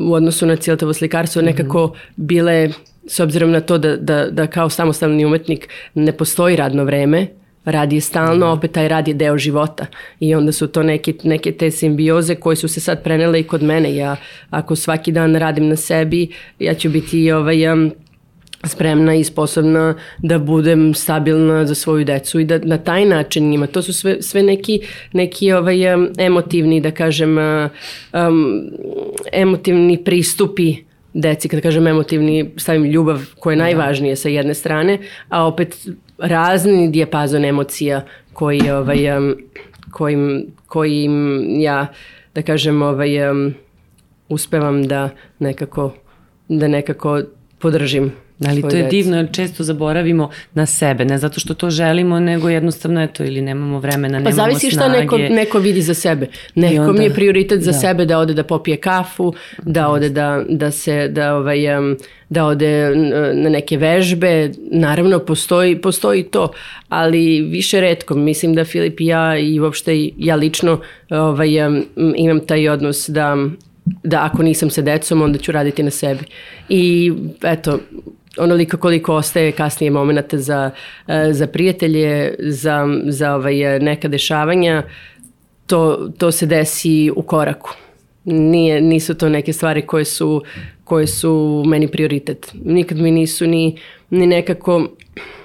u odnosu na cijelatovo slikarstvo nekako bile s obzirom na to da, da, da kao samostalni umetnik ne postoji radno vreme, rad je stalno, opet taj rad je deo života i onda su to neke, neke te simbioze koje su se sad prenele i kod mene. Ja ako svaki dan radim na sebi, ja ću biti ovaj, um, spremna i sposobna da budem stabilna za svoju decu i da na taj način njima. To su sve, sve neki, neki ovaj, um, emotivni, da kažem, um, emotivni pristupi deci, kada kažem emotivni, stavim ljubav koja je da. najvažnije sa jedne strane, a opet razni dijapazon emocija koji, ovaj, kojim, kojim ja, da kažem, ovaj, um, uspevam da nekako, da nekako podržim Ali to je deci. divno jer često zaboravimo na sebe, ne zato što to želimo, nego jednostavno eto ili nemamo vremena, nemamo snage. Pa zavisi šta neko, neko vidi za sebe. Neko onda, je prioritet za da. sebe da ode da popije kafu, da ode da, da se, da ovaj, da ode na neke vežbe, naravno postoji, postoji to, ali više redko. Mislim da Filip i ja i uopšte ja lično ovaj, imam taj odnos da da ako nisam sa decom, onda ću raditi na sebi. I eto, onoliko koliko ostaje kasnije momenta za, e, za prijatelje, za, za ovaj, neka dešavanja, to, to se desi u koraku. Nije, nisu to neke stvari koje su, koje su meni prioritet. Nikad mi nisu ni, ni nekako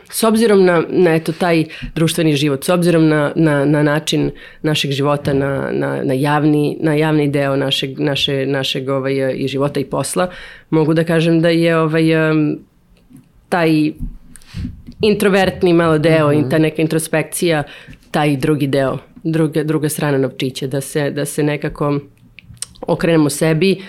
s obzirom na, na eto, taj društveni život, s obzirom na, na, na način našeg života, na, na, na, javni, na javni deo našeg, naše, našeg ovaj, i života i posla, mogu da kažem da je ovaj, taj introvertni malo deo mm -hmm. i ta neka introspekcija, taj drugi deo, druga, druga strana novčića, da se, da se nekako okrenemo sebi,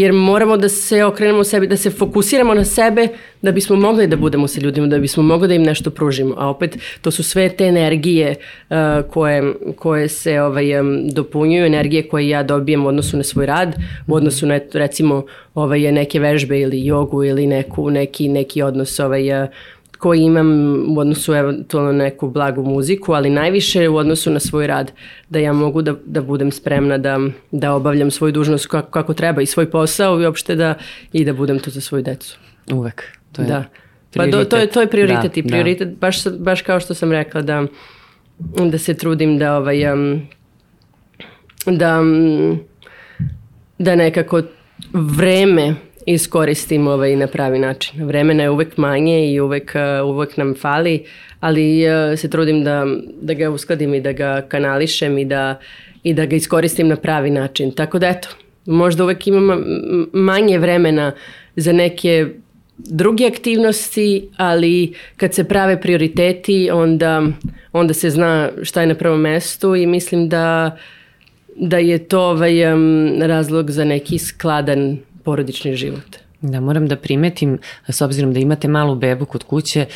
jer moramo da se okrenemo sebi, da se fokusiramo na sebe da bismo mogli da budemo sa ljudima, da bismo mogli da im nešto pružimo. A opet to su sve te energije uh, koje, koje se ovaj, um, dopunjuju, energije koje ja dobijem u odnosu na svoj rad, u odnosu na recimo ovaj, neke vežbe ili jogu ili neku, neki, neki odnos ovaj, uh, koji imam u odnosu eventualno neku blagu muziku, ali najviše u odnosu na svoj rad, da ja mogu da, da budem spremna da, da obavljam svoju dužnost kako, kako treba i svoj posao i uopšte da, i da budem tu za svoju decu. Uvek. To je da. Pa do, to, je, to je prioritet da, i da. prioritet, da. baš, baš kao što sam rekla da, da se trudim da ovaj, um, da, da nekako vreme iskoristim ovaj, na pravi način. Vremena je uvek manje i uvek, uh, uvek nam fali, ali uh, se trudim da, da ga uskladim i da ga kanališem i da, i da ga iskoristim na pravi način. Tako da eto, možda uvek imam manje vremena za neke druge aktivnosti, ali kad se prave prioriteti, onda, onda se zna šta je na prvom mestu i mislim da, da je to ovaj, um, razlog za neki skladan porodični život. Da, moram da primetim, s obzirom da imate malu bebu kod kuće,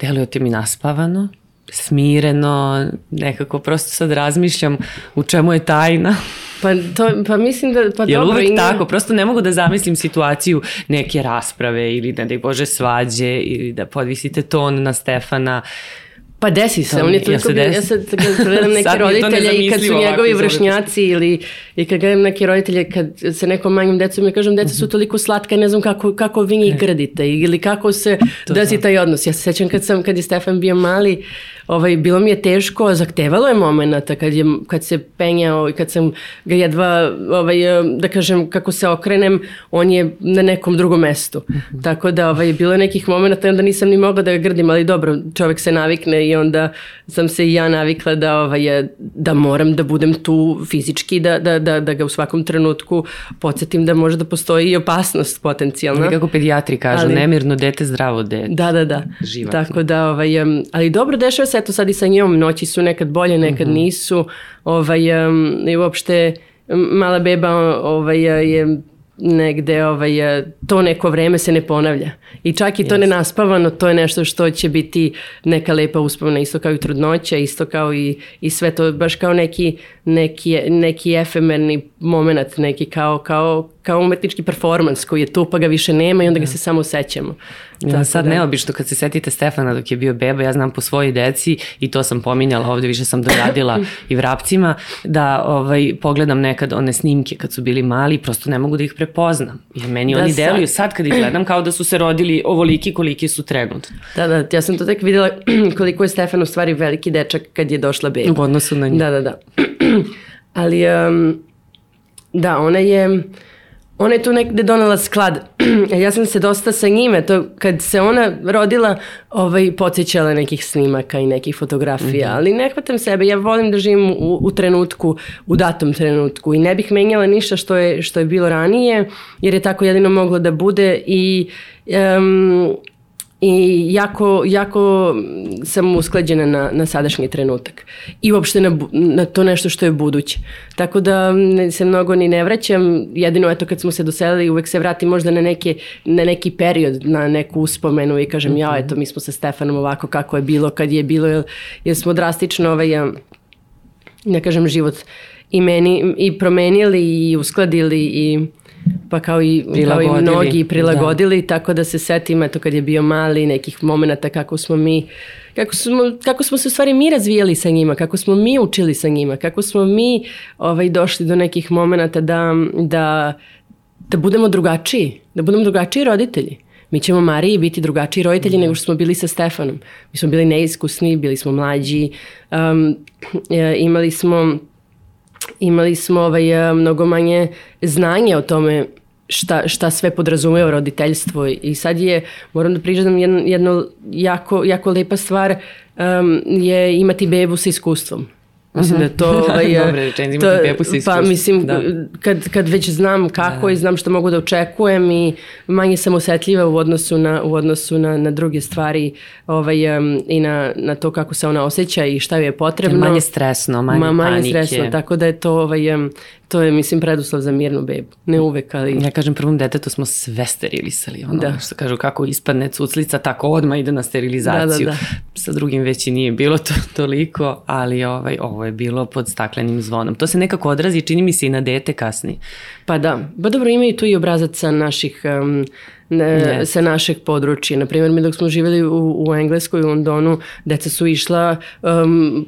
delujete mi naspavano, smireno, nekako prosto sad razmišljam u čemu je tajna. Pa, to, pa mislim da... Pa *laughs* Jel dobro, uvek ima... tako? Prosto ne mogu da zamislim situaciju neke rasprave ili da, da bože svađe ili da podvisite ton na Stefana Pa desi se, on je toliko ja ja sad kad gledam *laughs* neke roditelje i kad su njegovi vršnjaci ili i kad gledam neke roditelje kad se nekom manjim decom ja kažem deca su mhm. toliko slatka ne znam kako, kako vi njih gradite ili kako se desi taj odnos. Ja se sećam kad, sam, kad je Stefan bio mali, ovaj, bilo mi je teško, zahtevalo je momenta kad, je, kad se penjao i kad sam ga jedva, ovaj, da kažem, kako se okrenem, on je na nekom drugom mestu. -hmm. Tako da ovaj, bilo je nekih momenta i onda nisam ni mogla da ga grdim, ali dobro, čovek se navikne i onda sam se i ja navikla da, ovaj, da moram da budem tu fizički, da, da, da, da ga u svakom trenutku podsjetim da može da postoji i opasnost potencijalna. Ali kako pedijatri kažu, ali, nemirno dete, zdravo dete. Da, da, da. Živatno. Tako da, ovaj, ali dobro dešava se eto sad i sa njom, noći su nekad bolje, nekad mm -hmm. nisu, ovaj, i uopšte mala beba ovaj, je negde ovaj, to neko vreme se ne ponavlja. I čak i to yes. nenaspavano, to je nešto što će biti neka lepa uspomena, isto kao i trudnoća, isto kao i, i sve to, baš kao neki, neki, neki efemerni moment, neki kao, kao kao umetnički performans koji je tu pa ga više nema i onda ga se samo sećamo. Ja, Tako sad da- neobično kad se setite Stefana dok je bio beba, ja znam po svojoj deci i to sam pominjala ovde, više sam doradila *laughs* i vrapcima, da ovaj, pogledam nekad one snimke kad su bili mali, prosto ne mogu da ih prepoznam. Jer meni Da, oni sad- deluju sad kad ih gledam kao da su se rodili ovoliki koliki su trenutno. Da, da, ja sam to tek videla *clears throat* koliko je Stefan u stvari veliki dečak kad je došla beba. U odnosu na nju. Da, da, da. *clears throat* Ali, um, da, ona je, ona je tu negde donela sklad. *clears throat* ja sam se dosta sa njime, to kad se ona rodila, ovaj, podsjećala nekih snimaka i nekih fotografija, Mhm. ali ne hvatam sebe, ja volim da živim u, u trenutku, u datom trenutku i ne bih menjala ništa što je, što je bilo ranije, jer je tako jedino moglo da bude i um, i jako, jako sam usklađena na, na sadašnji trenutak. I uopšte na, na to nešto što je buduće. Tako da ne- se mnogo ni ne vraćam, jedino eto kad smo se doselili uvek se vratim možda na, neke, na neki period, na neku uspomenu i kažem ja eto mi smo sa Stefanom ovako kako je bilo kad je bilo, jer, jer smo drastično ovaj, um, ne kažem život i meni i promenili i uskladili i pa kao i, kao i mnogi i prilagodili, tako da se setim eto kad je bio mali nekih momenata kako smo mi kako smo, kako smo se u stvari mi razvijali sa njima, kako smo mi učili sa njima, kako smo mi ovaj, došli do nekih momenata da, da, da budemo drugačiji, da budemo drugačiji roditelji. Mi ćemo Mariji biti drugačiji roditelji nego što smo bili sa Stefanom. Mi smo bili neiskusni, bili smo mlađi, um, e, imali smo imali smo ovaj, e, mnogo manje znanja o tome šta, šta sve podrazumeva roditeljstvo i sad je, moram da prižadam jedno, jedno jako, jako lepa stvar um, je imati bebu sa iskustvom. Mislim da je to... Ovaj, *laughs* bebu sa Pa mislim, da. kad, kad već znam kako i znam što mogu da očekujem i manje sam osetljiva u odnosu na, u odnosu na, na druge stvari ovaj, um, i na, na to kako se ona osjeća i šta joj je potrebno. Manje stresno, manje Ma, manje panike. stresno, tako da je to, ovaj, um, to je, mislim, preduslov za mirnu bebu. Ne uvek, ali... Ja kažem, prvom detetu smo sve sterilisali. Ono, Da. što kažu, kako ispadne cuclica, tako odmah ide na sterilizaciju. Da, da, Sa drugim već i nije bilo to *laughs* toliko, ali ovaj, ovo je bilo pod staklenim zvonom. To se nekako odrazi, čini mi se i na dete kasnije. Pa da, ba dobro imaju tu i obrazac sa naših um, ne, Yes. sa našeg područja. Naprimjer, mi dok smo živjeli u, u Engleskoj, u Londonu, deca su išla um,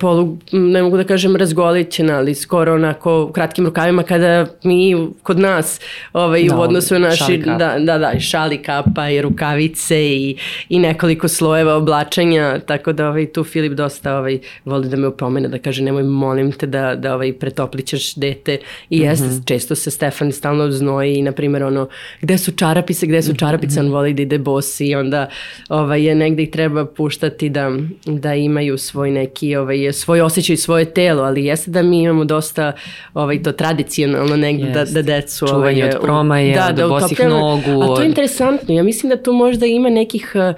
polu, ne mogu da kažem razgolićena, ali skoro onako u kratkim rukavima kada mi kod nas ovaj, Da, u odnosu na naši, da, da, da, i šali kapa i rukavice i, i nekoliko slojeva oblačenja, tako da ovaj, tu Filip dosta ovaj, voli da me upomene, da kaže nemoj molim te da, da ovaj, pretoplićeš dete. I jeste, često se Stefan stalno znoji i na primjer ono, gde su čarapice, gde su čarapice, on voli da ide bos i onda ovaj, je negde ih treba puštati da, da imaju svoj neki, ovaj, svoj osjećaj, svoje telo, ali jeste da mi imamo dosta ovaj, to tradicionalno negde da, da decu... Čuvanje ovaj, od promaje, od bosih utopljamo. nogu, A to je interesantno. Ja mislim da tu možda ima nekih, m,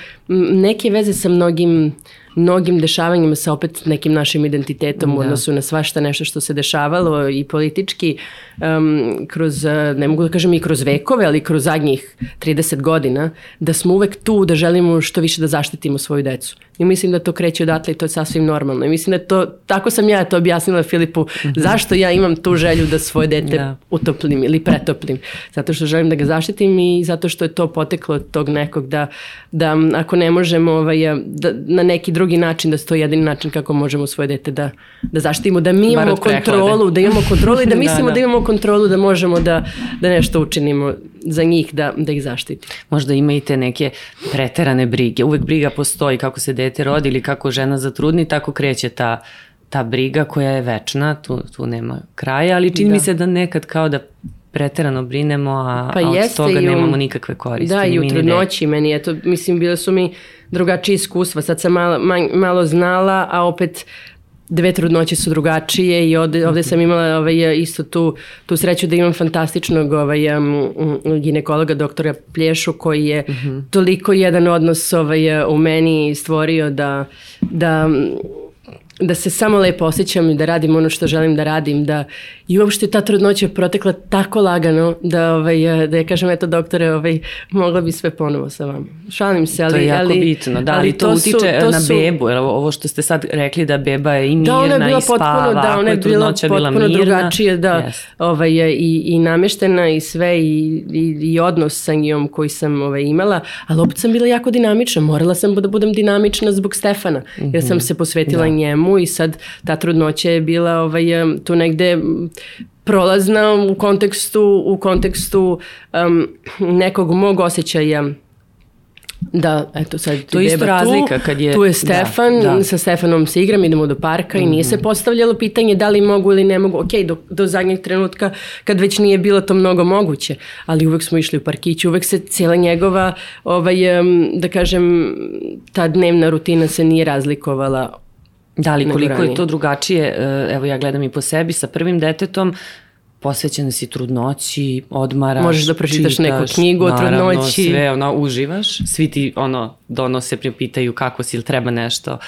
neke veze sa mnogim mnogim dešavanjima sa opet nekim našim identitetom u odnosu na svašta nešto što se dešavalo i politički um, kroz, uh, ne mogu da kažem i kroz vekove, ali kroz zadnjih 30 godina, da smo uvek tu da želimo što više da zaštitimo svoju decu. I mislim da to kreće odatle i to je sasvim normalno. I mislim da to, tako sam ja to objasnila Filipu, zašto ja imam tu želju da svoje dete Da. utoplim ili pretoplim. Zato što želim da ga zaštitim i zato što je to poteklo od tog nekog da, da ako ne možemo ovaj, da, na neki drugi način, da se to je jedini način kako možemo svoje dete da, da zaštitimo, da mi imamo kontrolu, da imamo kontrolu i da *laughs* Da, mislimo da, da. imamo kontrolu da možemo da, da nešto učinimo za njih, da, da ih zaštitimo. Možda ima i te neke preterane brige. Uvek briga postoji kako se dete rodi ili kako žena zatrudni, tako kreće ta, ta briga koja je večna, tu, tu nema kraja, ali čini Da. mi se da nekad kao da preterano brinemo, a, Pa a od toga i u- nemamo nikakve koristi. Da, i u trudnoći meni je to, mislim, bile su mi drugačije iskustva. Sad sam malo, manj- malo znala, a opet dve trudnoće su drugačije i ovde, ovde sam imala ovaj, isto tu, tu sreću da imam fantastičnog ovaj, um, ginekologa doktora Plješu koji je toliko jedan odnos ovaj, u meni stvorio da, da da se samo lepo osjećam i da radim ono što želim da radim, da i uopšte ta trudnoća je protekla tako lagano da, ovaj, da ja kažem, eto doktore, ovaj, mogla bi sve ponovo sa vama. Šalim se, ali... To je jako ali, bitno, da, ali to, to utiče su, to na su, bebu, jer ovo što ste sad rekli da beba je i mirna da, ona je bila i spava, potpuno, da, ona je bila potpuno bila mirna, drugačije, da, yes. ovaj, i, i nameštena i sve i, i, i odnos sa njom koji sam ovaj, imala, ali opet sam bila jako dinamična, morala sam da budem dinamična zbog Stefana, jer sam mhm. se posvetila da. njemu i sad ta trudnoća je bila ovaj, tu negde prolazna u kontekstu, u kontekstu um, nekog mog osjećaja Da, eto sad to je isto razlika tu, kad je tu je Stefan, da, da. sa Stefanom se igram, idemo do parka mm -hmm. i nije se mhm. postavljalo pitanje da li mogu ili ne mogu. Ok, do, do zadnjeg trenutka kad već nije bilo to mnogo moguće, ali uvek smo išli u parkić, uvek se cijela njegova ovaj da kažem ta dnevna rutina se nije razlikovala Da li koliko je to drugačije, e, evo ja gledam i po sebi, sa prvim detetom posvećena si trudnoći, odmaraš, Možeš da pročitaš čitaš, neku knjigu o trudnoći. Naravno, sve, ono, uživaš. Svi ti, ono, donose, pripitaju kako si ili treba nešto.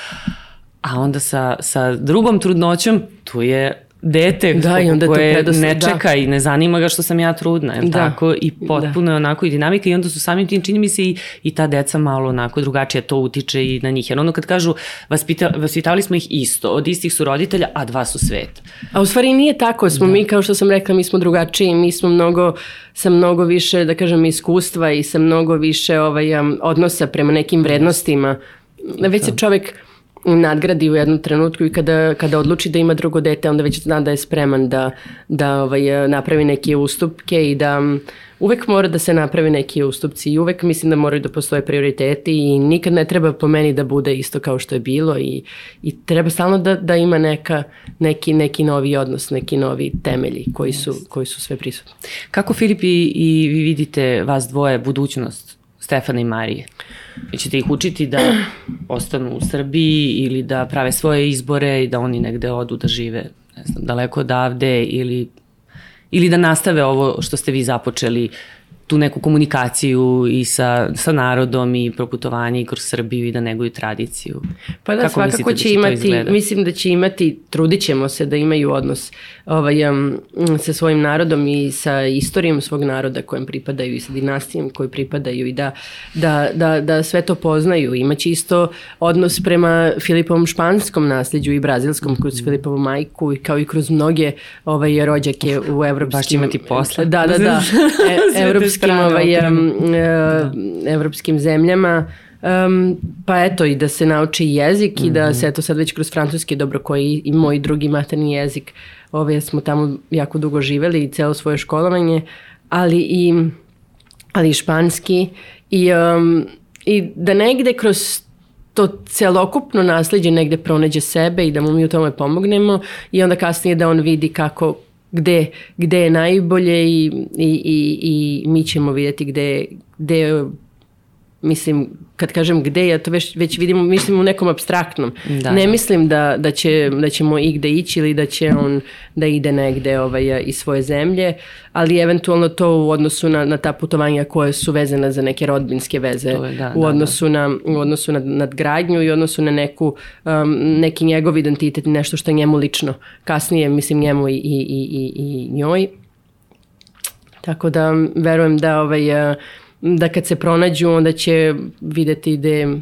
A onda sa, sa drugom trudnoćom, tu je dete da, i onda koje to ne da. čeka da. i ne zanima ga što sam ja trudna, je da. tako? I potpuno da. je onako i dinamika i onda su samim tim, čini mi se i, i ta deca malo onako drugačije to utiče i na njih. Jer ono kad kažu, vaspita, vaspitavali smo ih isto, od istih su roditelja, a dva su svet. A u stvari nije tako, smo da. mi, kao što sam rekla, mi smo drugačiji, mi smo mnogo, sa mnogo više, da kažem, iskustva i sa mnogo više ovaj, um, odnosa prema nekim vrednostima. Već se čovek nadgradi u jednom trenutku i kada, kada odluči da ima drugo dete, onda već zna da je spreman da, da ovaj, napravi neke ustupke i da uvek mora da se napravi neki ustupci i uvek mislim da moraju da postoje prioriteti i nikad ne treba po meni da bude isto kao što je bilo i, i treba stalno da, da ima neka, neki, neki novi odnos, neki novi temelji koji su, koji su sve prisutni. Kako Filip i, i vi vidite vas dvoje budućnost Stefana i Marije? Vi ćete ih učiti da ostanu u Srbiji ili da prave svoje izbore i da oni negde odu da žive ne znam, daleko odavde ili, ili da nastave ovo što ste vi započeli tu neku komunikaciju i sa, sa narodom i proputovanje i kroz Srbiju i da neguju tradiciju. Pa da, Kako svakako da će, će imati, mislim da će imati, trudit ćemo se da imaju odnos ovaj, um, sa svojim narodom i sa istorijom svog naroda kojem pripadaju i sa dinastijom koji pripadaju i da, da, da, da sve to poznaju. Imaće isto odnos prema Filipovom španskom nasljeđu i brazilskom kroz Filipovu majku i kao i kroz mnoge ovaj, rođake u evropskim... Baš će imati posle. Da, da, da. *laughs* E, evropskim, ovaj, um, da. evropskim zemljama. Um, pa eto i da se nauči jezik mm -hmm. i da mhm. se eto sad već kroz francuski dobro koji i moj drugi materni jezik ove, smo tamo jako dugo živeli i celo svoje školovanje, ali i, ali i španski i, um, i da negde kroz to celokupno nasledđe negde pronađe sebe i da mu mi u tome pomognemo i onda kasnije da on vidi kako gde, gde je najbolje i, i, i, i mi ćemo vidjeti gde, gde mislim, kad kažem gde, ja to već, već vidimo, mislim u nekom abstraktnom. Da, ne da. mislim da, da, će, da ćemo igde ići ili da će on da ide negde ovaj, iz svoje zemlje, ali eventualno to u odnosu na, na ta putovanja koje su vezane za neke rodbinske veze, je, da, u, da, odnosu da, na, u odnosu na nadgradnju i u odnosu na neku, um, neki njegov identitet, nešto što je njemu lično. Kasnije, mislim, njemu i, i, i, i njoj. Tako da verujem da ovaj, uh, da kad se pronađu onda će videti gde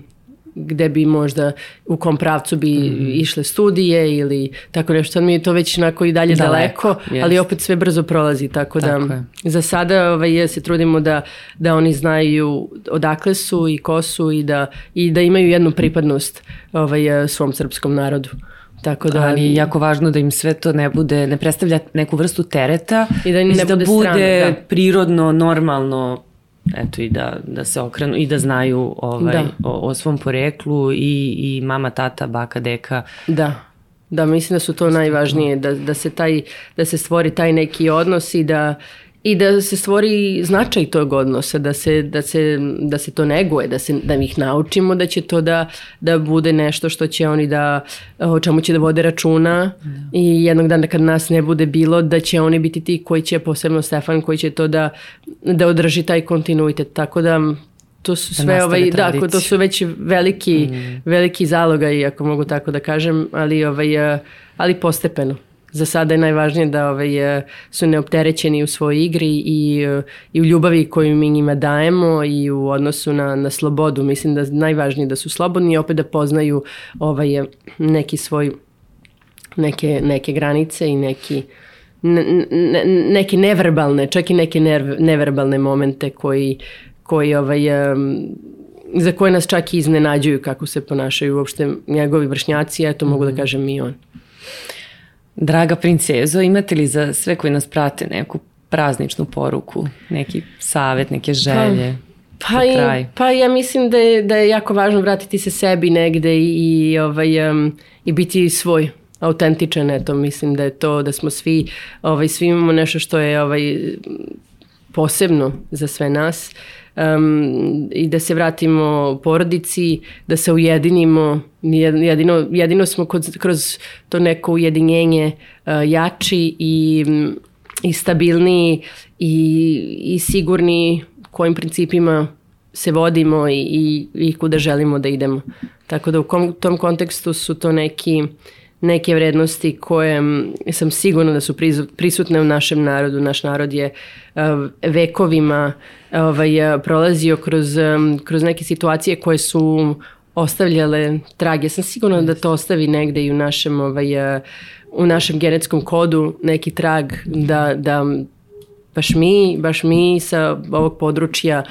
gde bi možda u kom pravcu bi mm. išle studije ili tako nešto. Mi je to već onako i dalje daleko, daleko ali opet sve brzo prolazi, tako, da tako da je. za sada ovaj, se trudimo da, da oni znaju odakle su i ko su i da, i da imaju jednu pripadnost ovaj, svom srpskom narodu. Tako da, ali je jako važno da im sve to ne bude, ne predstavlja neku vrstu tereta, i da, ne da bude, bude strano, da. prirodno, normalno eto i da, da se okrenu i da znaju ovaj, da. O, o svom poreklu i, i mama, tata, baka, deka. Da. Da, mislim da su to najvažnije, da, da, se taj, da se stvori taj neki odnos i da, i da se stvori značaj tog odnosa, da se, da se, da se to neguje, da, se, da ih naučimo da će to da, da bude nešto što će oni da, o čemu će da vode računa da. i jednog dana kad nas ne bude bilo, da će oni biti ti koji će, posebno Stefan, koji će to da, da održi taj kontinuitet. Tako da to su Da sve nastave ovaj da, tradiciju. ko- to su već veliki veliki zaloga ako mogu tako da kažem, ali ovaj ali postepeno. Za sada je najvažnije da ovaj, eh, su neopterećeni u svojoj igri i, eh, i u ljubavi koju mi njima dajemo i u odnosu na, na slobodu. Mislim da je najvažnije da su slobodni i opet da poznaju ovaj, eh, neki svoj neke, neke granice i neki ne- ne- neke neverbalne, čak i neke nerv, neverbalne momente koji, koji ovaj, za koje nas čak i iznenađuju kako se ponašaju uopšte njegovi vršnjaci, eto mogu da kažem i on. Draga princezo, imate li za sve koji nas prate neku prazničnu poruku, neki savet, neke želje? Pa, za i, pa ja mislim da je, da je jako važno vratiti se sebi negde i, i, ovaj, em, i biti svoj autentičan, eto, mislim da je to, da smo svi, ovaj, svi imamo nešto što je ovaj, posebno za sve nas um, i da se vratimo porodici, da se ujedinimo, Jed- jedino, jedino smo kod, kroz to neko ujedinjenje uh, jači i, i stabilniji i, i sigurni kojim principima se vodimo i, i, i kuda želimo da idemo. Tako da u kom, tom kontekstu su to neki neke vrednosti koje sam sigurna da su prisutne u našem narodu. Naš narod je vekovima ovaj, uh, prolazio kroz, um, kroz neke situacije koje su ostavljale trage. Sam sigurna da to ostavi negde i u našem, ovaj, uh, u našem genetskom kodu neki trag da, da baš mi, baš mi sa ovog područja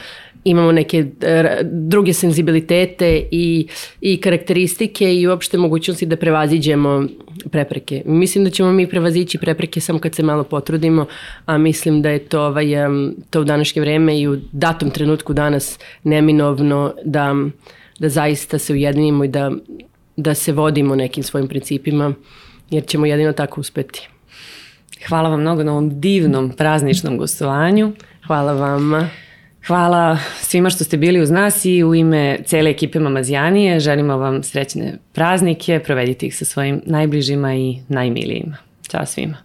imamo neke e, druge senzibilitete i, i karakteristike i uopšte mogućnosti da prevaziđemo prepreke. Mislim da ćemo mi prevazići prepreke samo kad se malo potrudimo, a mislim da je to, ovaj, to u današnje vreme i u datom trenutku danas neminovno da, da zaista se ujedinimo i da, da se vodimo nekim svojim principima, jer ćemo jedino tako uspeti. Hvala vam mnogo na ovom divnom prazničnom gostovanju. Hvala vama. Hvala svima što ste bili uz nas i u ime cele ekipe Mamazijanije želimo vam srećne praznike, provedite ih sa svojim najbližima i najmilijima. Ćao svima.